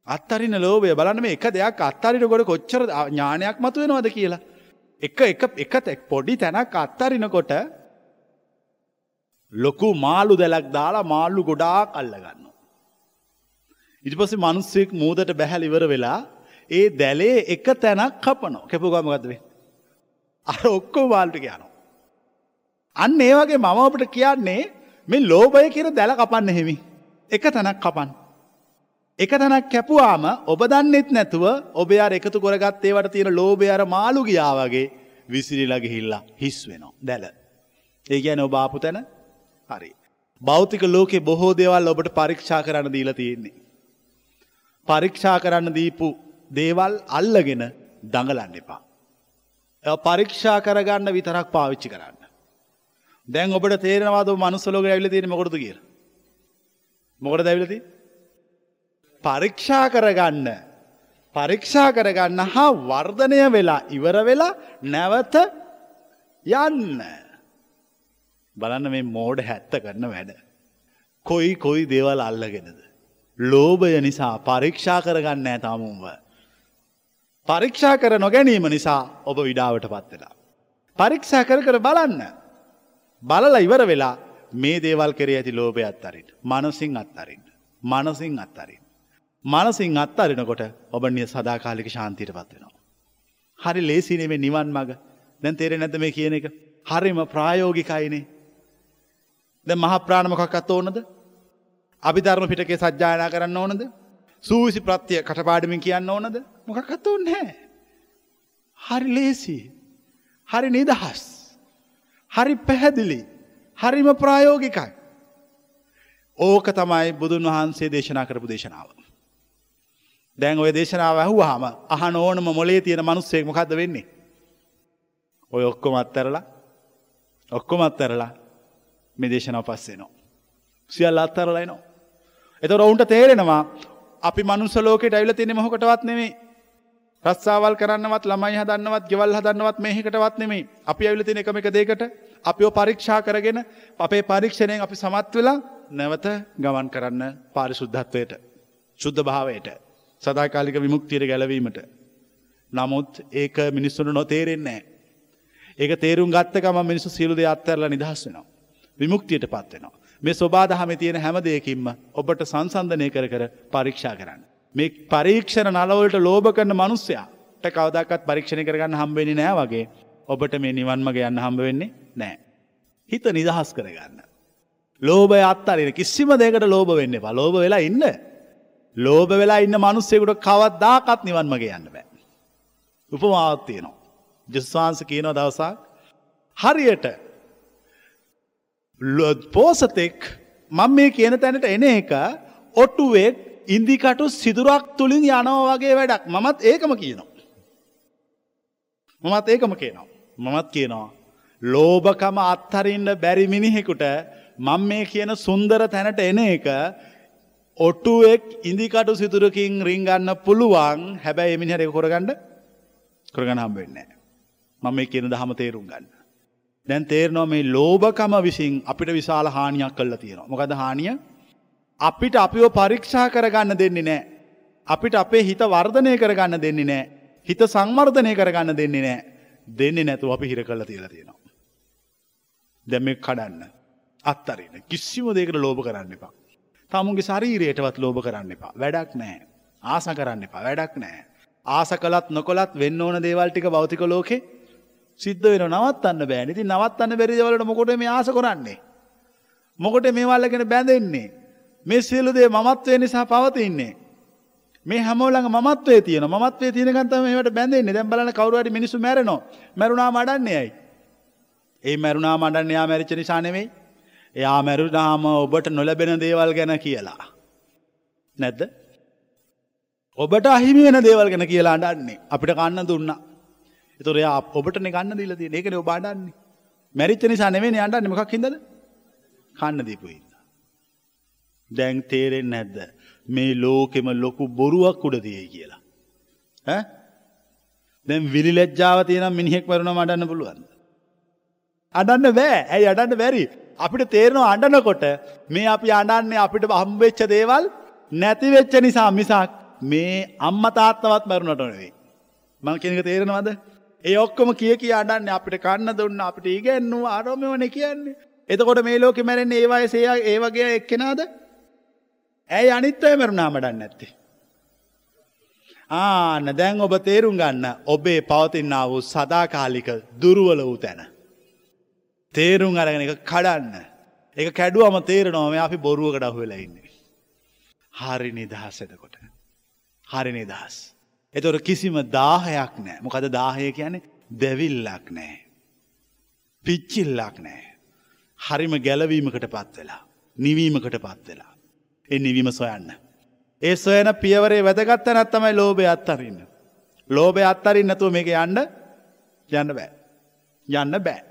Speaker 2: අත්තරින ලෝභය බලන්න මේ එක දෙයක් අත්තරින කොට කොච්චර ඥානයක් මතුවෙනවද කියලා. එක එක එක තැක් පොඩි තැනක් අත්තරිනකොට ලොකු මාළු දැලක් දාලා මාල්ලු ගොඩාක් අල්ලගන්න. ඉට පස්සේ මනුස්සෙක් මූදට බැහැල ඉවර වෙලා ඒ දැලේ එක තැනක් කපනෝ කැපුගමගදවේ. අර ඔක්කෝ වාල්ටික යනවා. අන්න ඒවගේ මම අපට කියන්නේ මේ ලෝබය කියර දැල කපන්න හෙමි. එක තැනක් කපන්. එක තැනක් කැපුවාම ඔබ දන්නෙත් නැතුව ඔබේ අර එකතු කොරගත් ඒවට තියෙන ලෝබය අර මාළු ගියා වගේ විසිරිලගේ හිල්ලා හිස් වෙනවා දැල. ඒ ගැන ඔබ ආපු තැන හරි. භෞතික ලෝකෙ බොහෝ දේවල් ඔබට පරීක්ෂා කරන්න දීලා තියෙන්නේ. පරීක්ෂා කරන්න දීපු දේවල් අල්ලගෙන දඟලන්න එපා. පරීක්ෂා කරගන්න විතරක් පාවිච්චි කරන්න. දැන් ඔබට තේරවාද මනුස්සලෝක ඇවිල තියෙන මොකටද කිය. මොකට දැවිලති. පරීක්ෂා කරගන්න. පරීක්ෂා කරගන්න හා වර්ධනය වෙලා ඉවර වෙලා නැවත යන්න. බලන්න මේ මෝඩ හැත්ත කරන්න වැඩ. කොයි කොයි දේවල් අල්ලගෙනද. ලෝභය නිසා පරීක්ෂා කරගන්න ඇතාමුම්ව. පරීක්ෂා කර නොගැනීම නිසා ඔබ විඩාවට පත්වෙලා. පරීක්ෂා කර කර බලන්න. බලල ඉවර වෙලා මේ දේවල් කරේ ඇති ලෝභය අත්තරින්. මනසිං අත්තරින්. මනසිං අත්තරින්. මනසිං අත්තරිනකොට ඔබ නිය සදාකාලික ශාන්තියට පත්වෙනවා. හරි ලේසිනේ නිවන් මග දැන් තේරෙ නැත මේ කියන එක හරිම ප්‍රායෝගිකයිනේ. ද මහප්‍රාණමකක්ත් ඕනද අපි ධර්ම පිටකේ සජ්ජායනා කරන්න ඕනද සූවිසි ප්‍රත්තිය කටපාඩමින් කියන්න ඕනද මොකක්ත් ඕන්න හැ. හරි ලේසි. හරි නිදහස්. හරි පැහැදිලි. හරිම ප්‍රායෝගිකයි. ඕක තමයි බුදුන් වහන්සේ දේශනා කරපු දේශනාව. දැන් ඔය දේශනාව ඇහුවාම අහන ඕනම මොලේ තියෙන මනුස්සයෙක් මොකක්ද වෙන්නේ. ඔය ඔක්කොම අත්තරලා ඔක්කොම අත්තරලා මේ දේශනාව පස්සේනවා. සියල්ල අත්තරලයිනවා. එතකොට ඔවුන්ට තේරෙනවා අපි මනුස්ස ලෝකෙට ඇවිල්ලා තියෙන්නේ මොකටවත් නෙමෙයි. රස්සාවල් කරන්නවත් ළමයි හදන්නවත් ගෙවල් හදන්නවත් මේකටවත් නෙමෙයි. අපි ඇවිල්ලා තියෙන එකම එක දෙයකට අපිව පරීක්ෂා කරගෙන අපේ පරීක්ෂණයෙන් අපි සමත් වෙලා නැවත ගමන් කරන්න පාරිශුද්ධත්වයට. ශුද්ධ භාවයට. සදාකාලික විමුක්තියට ගැලවීමට. නමුත් ඒක මිනිස්සුන්ට නොතේරෙන්නේ නැහැ. ඒක තේරුම් ගත්තකම මිනිස්සු සියලු දේ අත්හැරලා නිදහස් වෙනවා. විමුක්තියට පත් වෙනවා. මේ ස්වබාදහම තියෙන හැම දෙයකින්ම ඔබට සංසන්ධනය කර කර පරීක්ෂා කරන්න. මේ පරීක්ෂණ නලවලට ලෝභ කරන මනුස්සයාට කවදක්ත් පරීක්ෂණය කරගන්න හම්බවෙනි නෑ වගේ ඔබට මේ නිවන්මග යන්න හම්බ වෙන්නේ නෑ. හිත නිදහස් කරගන්න. ලෝභය අත්තරින කිසිම දෙකට ලෝභ වෙන්න එපා ලෝභ වෙලා ඉන්න. ලෝභ වෙලා ඉන්න මනුස්සෙකුට කවත් දාකත් නිවන්මග යන්න බෑ. උපමාවත් තියෙනවා. ජස්වාන්ස කියනවා දවසක් හරියට පෝසතෙක් මං මේ කියන තැනට එන එක ඔටුවෙක් ඉන්දිකටු සිදුරක් තුළින් යනෝ වගේ වැඩක් මමත් ඒකම කියනවා. මමත් ඒකම කියනවා. මමත් කියනවා. ලෝභකම අත්හරින්න බැරි මිනිහෙකුට මං මේ කියන සුන්දර තැනට එන එක ඔටුවෙක් ඉදිකටු සිතුරකින් රිංගන්න පුළුවන් හැබැයි එමිනිහට එක කොරගණ්ඩ කරගන්න හම්බවෙන්නේ. මම මේ කියන දහම තේරුම් ගන්න. දැන් තේරනවා මේ ලෝභකම විසින් අපිට විශාල හානියක් කල්ලා තියෙනවා. මොකද හානිය අපිට අපිෝ පරීක්ෂා කරගන්න දෙන්නේ නෑ. අපිට අපේ හිත වර්ධනය කරගන්න දෙන්නේ නෑ. හිත සංවර්ධනය කරගන්න දෙන්නේ නෑ. දෙන්නේ නැතුව අපි හිර කල්ල තියලා තියෙනවා. දැම කඩන්න. අත්තරන්න කිසිම දෙකට ලෝභ කරන්න එපා. තමුන්ගේ ශරීරයටවත් ලෝභ කරන්න එපා. වැඩක් නෑ. ආස කරන්න එපා. වැඩක් නෑ. ආස කළත් නොකොලත් වෙන්න ඕන දේවල් ටික භෞතික ලෝකේ සිද්ධ වෙන නවත්තන්න බෑ. ඉතින් නවත්තන්න බැරි දේවල්වලට මොකටද මේ ආස කරන්නේ? මොකට මේවල් ගැන බැඳෙන්නේ? මේ සියලු දේ මමත්වය නිසා පවතින්නේ. මේ හැමෝලඟ මත්වේ තියන මත්වේ තියනකන්තම මේට බැඳෙන්නේ දැන් බලන්න කවුරු හරි මිනිස්සු මැරෙනවා. මැරුණා මඩන්නේ ඇයි? ඒ මැරුණා මඩන්නේ යා මැරිච්ච නිසා නෙමෙයි. එයා මැරුණාම ඔබට නොලැබෙන දේවල් ගැන කියලා. නැද්ද? ඔබට අහිමි වෙන දේවල් ගැන කියලා අඬන්නේ. අපිට කන්න දුන්නා. ඒතොර එයා ඔබටනේ කන්න දීලා තියෙන්නේ. ඒකනේ ඔබ අඬන්නේ. මැරිච්ච නිසා නෙමෙයි අඬන්නේ මොකක් හින්දාද? කන්න දීපු හින්දා. දැන් තේරෙන්නේ නැද්ද? මේ ලෝකෙම ලොකු බොරුවක් උඩ තියෙයි කියලා. ඈ? දැන් විලි ලැජ්ජාව තියෙනම් මිනිහෙක් මරුණාම අඬන්න පුළුවන්ද? අඩන්න බෑ ඇයි අඩන්න බැරි. අපිට තේරනවා අඩනකොට මේ අපි අඩන්නේ අපිට හම්බෙච්ච දේවල් නැතිවෙච්ච නිසා මිසක් මේ අම්ම තාත්තවත් මැරුණට නෙවෙයි. මං කෙනක තේරෙනවද. ඒ ඔක්කොම කිය කිය අඩන්න අපිට කන්න දුන්න අපිට ඉගැන්නවා අරෝමවන කියන්නේ. එතකොට මේ ලෝක මැරෙන්නේ ඒවායසය ඒ වගේ එක්කෙනාද. ඇයි අනිත්තය මැරුණා මඩන්න ඇත්තේ. ආන දැන් ඔබ තේරුම් ගන්න ඔබේ පවතින්නා වූ සදාකාලික දුරුවල වූ තැන. තේරුම් අරගෙන එක කඩන්න. එක කැඩුවම තේරනවා මේ අපි බොරුවකට අහුවෙලා ඉන්නේ. හරි නිදහස් එතකොට. හරි නිදහස්. එතොට කිසිම දාහයක් නෑ මොකද දාහය කියන්නේ දැවිල්ලක් නෑ. පිච්චිල්ලක් නෑ. හරිම ගැලවීමකට පත් වෙලා. නිවීමකට පත් වෙලා. එ නිවීම සොයන්න. ඒ සොයන පියවරේ වැදගත්ත නැත්තමයි ලෝබය අත්තරන්න. ලෝබය අත්තරින් නැතුව මේක යන්න යන්න බෑ. යන්න බෑ.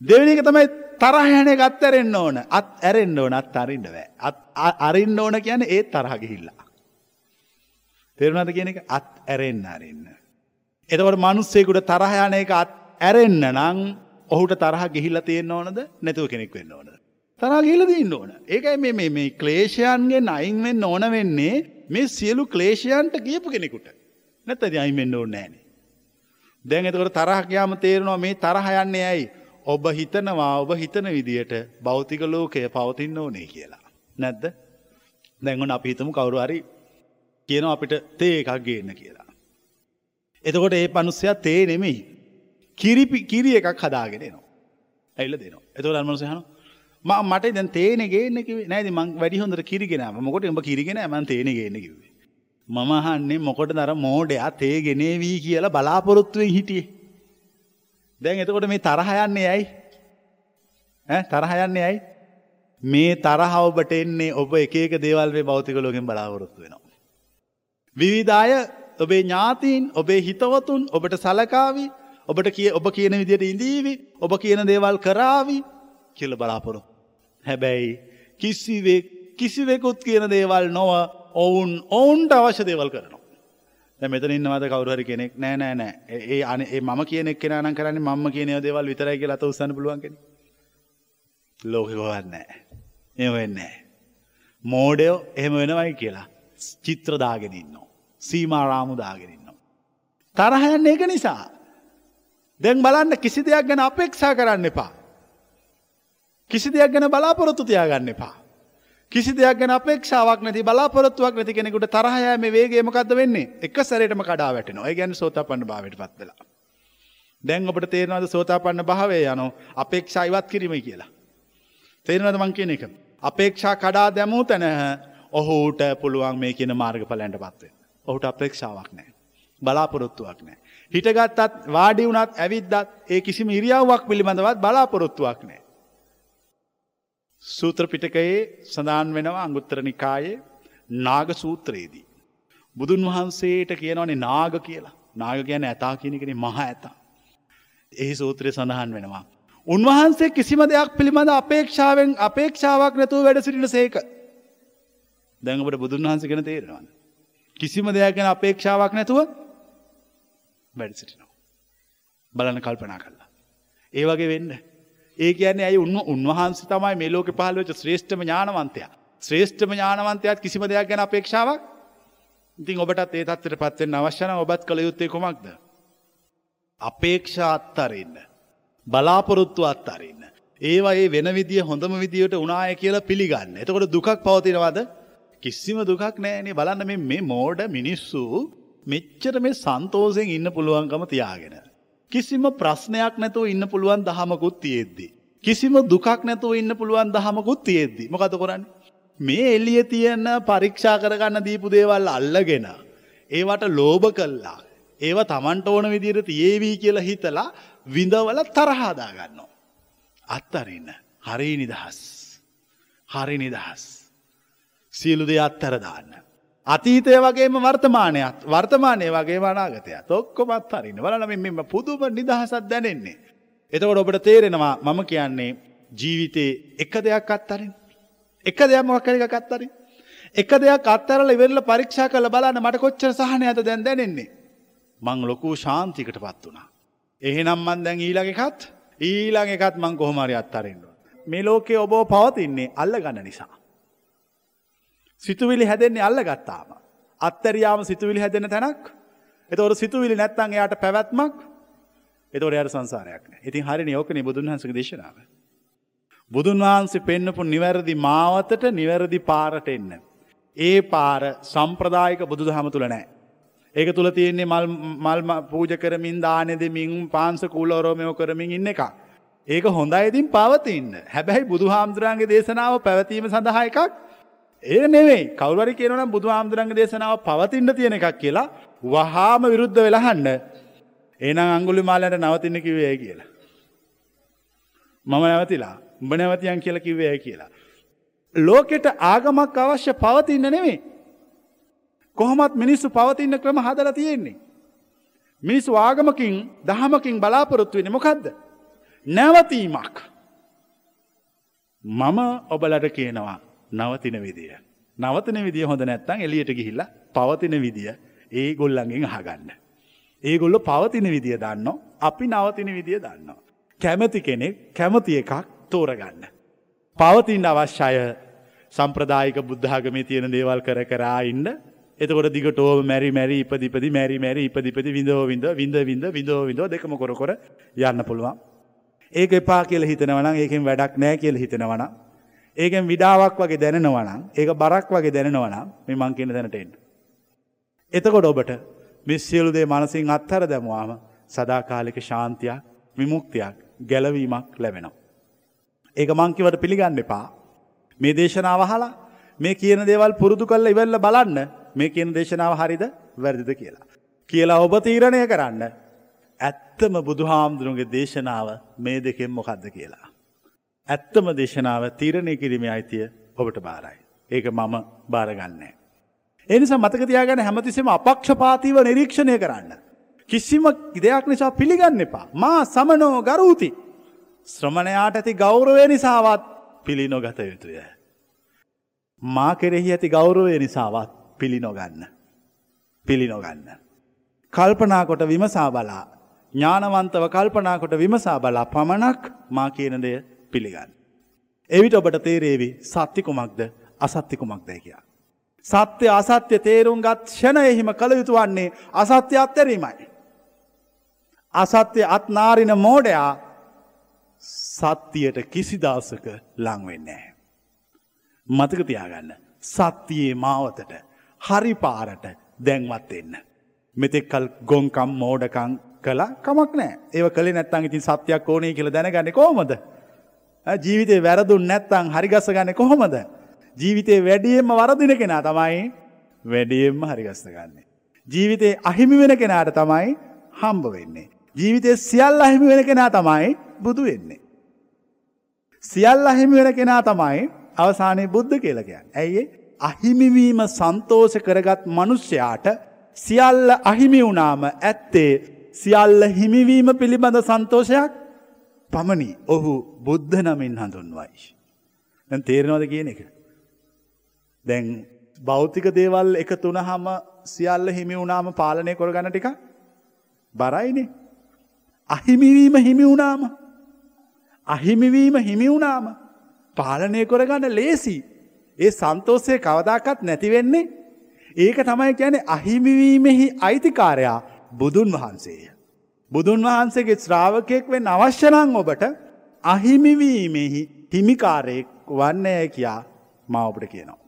Speaker 2: දෙවනික තමයි තරහයන ගත් ඇරෙන්න්න ඕන අත් ඇරෙන්න්න ඕන අත් අරින්ට බෑ අරින්න ඕන කියන ඒත් තරහ ගිහිල්ලා. තෙරුණද කියන එක අත් ඇරෙන්න්න අරන්න. එතවට මනුස්සේකුට තරහයන එක අත් ඇරෙන්න්න නං ඔහුට තරහ ගිහිල්ල තියෙන්න්න ඕනද නැතුව කෙනෙක් වෙන්න ඕනද. තරහ ගිහිල දන්න ඕන ඒකයි මේ මේ ක්ලේෂයන්ගේ අයින්වෙන්න ඕන වෙන්නේ මේ සියලු ක්ලේෂයන්ට කියපු කෙනෙකුට නැත අයිමෙන්න්න ඕන නෑන. දැන් එතකට තරහ කියයාම තේරෙනවා මේ තරහ යන්නේ ඇයි ඔබ හිතනවා ඔබ හිතන විදියට භෞතික ලෝකය පවතින්න ඕනේ කියලා. නැද්ද දැන්ගොන අපි හිතමු කවුරු හරි කියන අපිට තේ එකක් ගේන්න කියලා. එතකොට ඒ පනුස්සයක් තේ නෙමෙයි. කිරිපි කිරි එකක් හදාගෙනනවා. ඇල්ල දෙනවා. එතකොට අන්මසහන ම මට දැන් තේන ගේනෙක නෑද මං වැඩි හොඳට කිරිගෙන මොකොට එඹ කිරිගෙන මන් තේන ගේන කිවේ. මම අහන්නේ මොකොට දර මෝඩයා තේ ගෙනේවී කියලා බලාපොරොත්තුවෙන් හිටියේ. දැන් එතකොට මේ තරහයන්නේ ඇයි තරහයන්නේ ඇයි මේ තරහ ඔබට එන්නේ ඔබ එකක දේවල්වේ බෞතිකලෝගෙන් බලාවොරොත්තු වෙනවා. විවිධාය ඔබේ ඥාතීන් ඔබේ හිතවතුන් ඔබට සලකාවී ඔබට කිය ඔබ කියන විදියට ඉඳීවි ඔබ කියන දේවල් කරාවී කියල බලාපොරො. හැබැයි කිසිවේ කිසිවෙකුත් කියන දේවල් නොව ඔවුන් ඔවුන්ට අවශ්‍ය දේවල් කරනවා. මෙතන ඉන්නවද කවරුහරි කෙනෙක්? නෑ නෑ නෑ. ඒ අන ඒ මම කියනෙක් කෙනන කරන්න මම කියන දේවල් විතරයි කියලා අත උත්සන්න පුළුවන්ගෙන ලෝකගොවන්නෑ එවෙන්නේ මෝඩයෝ එහෙම වෙනවයි කියලා චිත්‍රදාගෙනන්න සීමාරාමු දාගෙනන්න තරහයන්න ඒක නිසා. දැන් බලන්න කිසි දෙයක් ගැන අපේක්ෂා කරන්න එපා. කිසි දෙයක් ගැන බලාපොරොත්තු තියාගන්න එපා කිසි දෙයක් ගැන අපේක්ෂාවක් නැති බලාපොරොත්තුවක් නැති කෙනෙකුට තරහය මේ වේගේ මොකක්ද වෙන්නේ එක සැරටම කඩා වැටෙනවා ඒ ගැන සෝතාපන්න භාවයට පත් වෙලා. දැන් ඔබට තේරනවද සෝතාපන්න භාවය යනු අපේක්ෂා ඉවත් කිරීම කියලා. තේරනවද මං කියන එක. අපේක්ෂා කඩා දැමූ තැන ඔහුට පුළුවන් මේ කියන මාර්ග පලැන්ට පත්වේ. ඔහුට අපේක්ෂාවක් නෑ. බලාපොරොත්තුවක් නෑ. හිටගත්තත් වාඩි වුණත් ඇවිද්දත් ඒ කිසිම ඉරියාවක් පිළිබඳවත් බලාපොරොත්තුවක් නෑ. සූත්‍ර පිටකයේ සඳහන් වෙනවා අංගුත්තර නිකායේ නාග සූත්‍රයේදී. බුදුන් වහන්සේට කියනවනේ නාග කියලා නාග කියන ඇතා කියනකෙන මහ ඇතා. එහි සූත්‍රය සඳහන් වෙනවා. උන්වහන්සේ කිසිම දෙයක් පිළිබඳ අපේක්ෂාවෙන් අපේක්ෂාවක් නැතුව වැඩ සිටින සේක. දැඟට බුදුන් වහන්ස කෙන තේරෙනවන්න. කිසිම දෙයක් ගැන අපේක්ෂාවක් නැතුව වැඩ සිටිනවා. බලන කල්පනා කරලා. ඒ වගේ වෙන්න. ඒ කියන්නේ ඇයි උන්න උන්වහන්සේ තමයි මේ ලෝකෙ පහළ වෙච්ච ශ්‍රේෂ්ඨම ඥානවන්තයා. ශ්‍රේෂ්ඨම ඥානවන්තයාත් කිසිම දෙයක් ගැන අපේක්ෂාවක් ඉතින් ඔබටත් ඒ තත්ත්වයට පත් වෙන්න අවශ්‍ය නම් ඔබත් කළ යුත්තේ කුමක්ද? අපේක්ෂා අත්තරින්න. බලාපොරොත්තු අත්තරින්න. ඒවා ඒ වෙන විදිිය හොඳම විදියට උනාය කියලා පිළිගන්න. එතකොට දුකක් පවතිනවාද කිසිම දුකක් නෑනේ බලන්න මේ මෝඩ මිනිස්සු මෙච්චර මේ සන්තෝසයෙන් ඉන්න පුළුවන්කම තියාගෙන. කිසිම ප්‍රශ්නයක් නැතුව ඉන්න පුළුවන් දහමකුත් තියෙද්දි. කිසිම දුකක් නැතුව ඉන්න පුළුවන් දහමකුත් තියෙද්දි. මොකද කරන්න. මේ එල්ලිය තියෙන පරීක්ෂා කරගන්න දීපු දේවල් අල්ලගෙන. ඒවට ලෝභ කල්ලා. ඒව තමන්ට ඕන විදියට තියේවී කියලා හිතලා විඳවල තරහාදා ගන්නවා. අත්තරන්න. හරි නිදහස්. හරි නිදහස්. සියලු දෙ අත්තර දාන්න. අතීතය වගේම වර්තමානයක් වර්තමානය වගේ වනාගතයක් ඔක්කොමත් හරින්න වලන මෙම පුදුම නිදහසත් දැනෙන්නේ. එතකොට ඔබට තේරෙනවා මම කියන්නේ ජීවිතේ එක දෙයක් අත්තරින්. එක දෙයක් මොකක් එක අත්තරින්. එක දෙයක් අත්තරල ඉවෙරල පරීක්ෂා කළ බලන්න මට කොච්චර සහනය ඇත දැන් දැනෙන්නේ. මං ලොකූ ශාන්තිකට පත් වුණා. එහෙනම් මන් දැන් ඊළඟ එකත් ඊළඟ එකත් මං කොහොමරි අත්තරෙන්ඩුව. මේ ලෝකේ ඔබෝ පවතින්නේ අල්ල ගන්න නිසා. සිතුවිලි හැදෙන්නේ අල්ල ගත්තාම. අත්තරියාම සිතුවිලි හැදෙන තැනක් එතවට සිතුවිලි නැත්තන් එයාට පැවැත්මක් එතවට යට සංසාරයක් ඉතින් හරි යෝකන බුදුන් වහන්සක දේශනාව. බුදුන් වහන්සේ පෙන්න්නපු නිවැරදි මාවතට නිවැරදි පාරට එන්න. ඒ පාර සම්ප්‍රදායික බුදු හම තුළ නෑ. ඒක තුළ තියෙන්නේ මල් මල්ම පූජ කරමින් දානෙ දෙමින් පාන්ස කූලෝරෝමයෝ කරමින් ඉන්න එක. ඒක හොඳයිඉතින් පවතින්න හැබැයි බුදු හාමුදුරන්ගේ දේශනාව පැවතීම සඳහා එකක් ඒ නෙවෙයි කවුරි කියනනම් බුදු හාමුදුරන්ග දේශනාව පවතින්න තියෙන එකක් කියලා වහාම විරුද්ධ වෙලහන්න ඒනම් අංගුලි මාලට නවතින්න කිවේ කියලා. මම නැවතිලා උඹ නැවතියන් කියල කිවේ කියලා. ලෝකෙට ආගමක් අවශ්‍ය පවතින්න නෙවේ. කොහොමත් මිනිස්සු පවතින්න ක්‍රම හදල තියෙන්නේ. මිනිස්සු ආගමකින් දහමකින් බලාපොරොත්තු වෙන මොකක්ද. නැවතීමක්. මම ඔබලට කියනවා නවතින විදිය. නවතන විදිිය හොඳ නැත්තං එලියට ගිහිල්ල පවතින විදිිය ඒ ගොල්ලන්ගෙන් අහගන්න. ඒගොල්ල පවතින විදිිය දන්න අපි නවතින විදිිය දන්න. කැමති කෙනෙක් කැමති එකක් තෝරගන්න. පවතින් අවශ්‍යය සම්ප්‍රදායික බුද්ධාගමේ තියෙන දේවල් කර කරා ඉන්න එතකොට දිගටෝ මැරි මැරි ඉපදිපදි මැරි මැරි ඉපදිපති විඳෝ විඳ විඳ විඳ විඳෝ විඳෝ දෙකම කොර කොර යන්න පුළුවන්. ඒක එපා කියල හිතනවනම් ඒකෙන් වැඩක් නෑ කියල හිතනවනම් ඒකෙන් විඩාවක් වගේ දැනෙනවනම් ඒක බරක් වගේ දැනෙනවනම් මේ මං කියන දැනට එන්න. එතකොට ඔබට මිස්සියලුදේ මනසින් අත්හර දැමවාම සදාකාලික ශාන්තියක් විමුක්තියක් ගැලවීමක් ලැබෙනවා. ඒක මංකිවට පිළිගන්න එපා. මේ දේශනාව හලා මේ කියන දේවල් පුරුදු කල්ල ඉවල්ල බලන්න මේ කියන දේශනාව හරිද වැරදිද කියලා. කියලා ඔබ තීරණය කරන්න ඇත්තම බුදුහාමුදුරුන්ගේ දේශනාව මේ දෙකෙන් මොකක්ද කියලා. ඇත්තම දේශනාව තීරණය කිරීමේ අයිතිය ඔබට බාරයි. ඒක මම බාරගන්නේ. එනිසා මතකතියාගැන හැමතිසම අපක්ෂපාතිව නිරීක්ෂණය කරන්න. කිසිම ඉදයක් නිසා පිළිගන්න එපා. මා සමනෝ ගරූති. ශ්‍රමණයාට ඇති ගෞරවය නිසාවත් පිළි නොගත යුතුය. මා කෙරෙහි ඇති ගෞරවය නිසාවත් පිළි නොගන්න. පිළි නොගන්න. කල්පනාකොට විමසා බලා ඥානවන්තව කල්පනාකොට විමසා බලා පමණක් මා කියන දෙය පිළිගන්න. එවිට ඔබට තේරේවි සත්තිකුමක්ද අසත්තිකුමක්දැ කියා. සත්‍යය අසත්‍ය තේරුම් ගත් ෂණ එහිම කළ යුතු වන්නේ අසත්‍ය අත්තැරීමයි. අසත්‍යය අත්නාරින මෝඩයා සත්‍යයට කිසිදාසක ලංවෙන්නේ. මතක තියාගන්න සත්‍යයේ මාවතට හරි පාරට දැන්වත් එන්න. මෙතෙක්කල් ගොංකම් මෝඩකං කළ කමක් නෑ ඒව කළ නැත්තන් ඉතින් සත්‍යයක් ඕනය කියල දැනගන්න කොහොමද. ජීවිතය වැරදුන් නැත්තං හරිගස්ස ගන්න කොහොමද. ජීවිතේ වැඩියෙන්ම වරදින කෙනා තමයි වැඩියෙන්ම හරිගස්ස ගන්නේ. ජීවිතේ අහිමි වෙන කෙනාට තමයි හම්බ වෙන්නේ. ජීවිතය සියල් අහිමි වෙන කෙනා තමයි බුදු වෙන්නේ. සියල් අහිමි වෙන කෙනා තමයි අවසානයේ බුද්ධ කියලකයන්. ඇයි අහිමිවීම සන්තෝෂ කරගත් මනුෂ්‍යයාට සියල්ල අහිමි වුණාම ඇත්තේ සියල්ල හිමිවීම පිළිබඳ සන්තෝෂයක් පමණි ඔහු බුද්ධ නමින් හඳුන්වයි. දැන් තේරෙනවද කියන එක. දැන් භෞතික දේවල් එක තුනහම සියල්ල හිමි වුණාම පාලනය කොරගන්න ටික බරයිනේ. අහිමිවීම හිමි වුණාම. අහිමිවීම හිමි වුණාම පාලනය කොරගන්න ලේසි. ඒ සන්තෝසය කවදාකත් නැතිවෙන්නේ. ඒක තමයි ගැන අහිමිවීමෙහි අයිතිකාරයා බුදුන් වහන්සේය. බුදුන් වහන්සේගේ ශ්‍රාවකයෙක් වෙන් අවශ්‍යනං ඔබට අහිමිවීමෙහි හිමිකාරයෙක් වන්නය කියා මවපට කියනවා.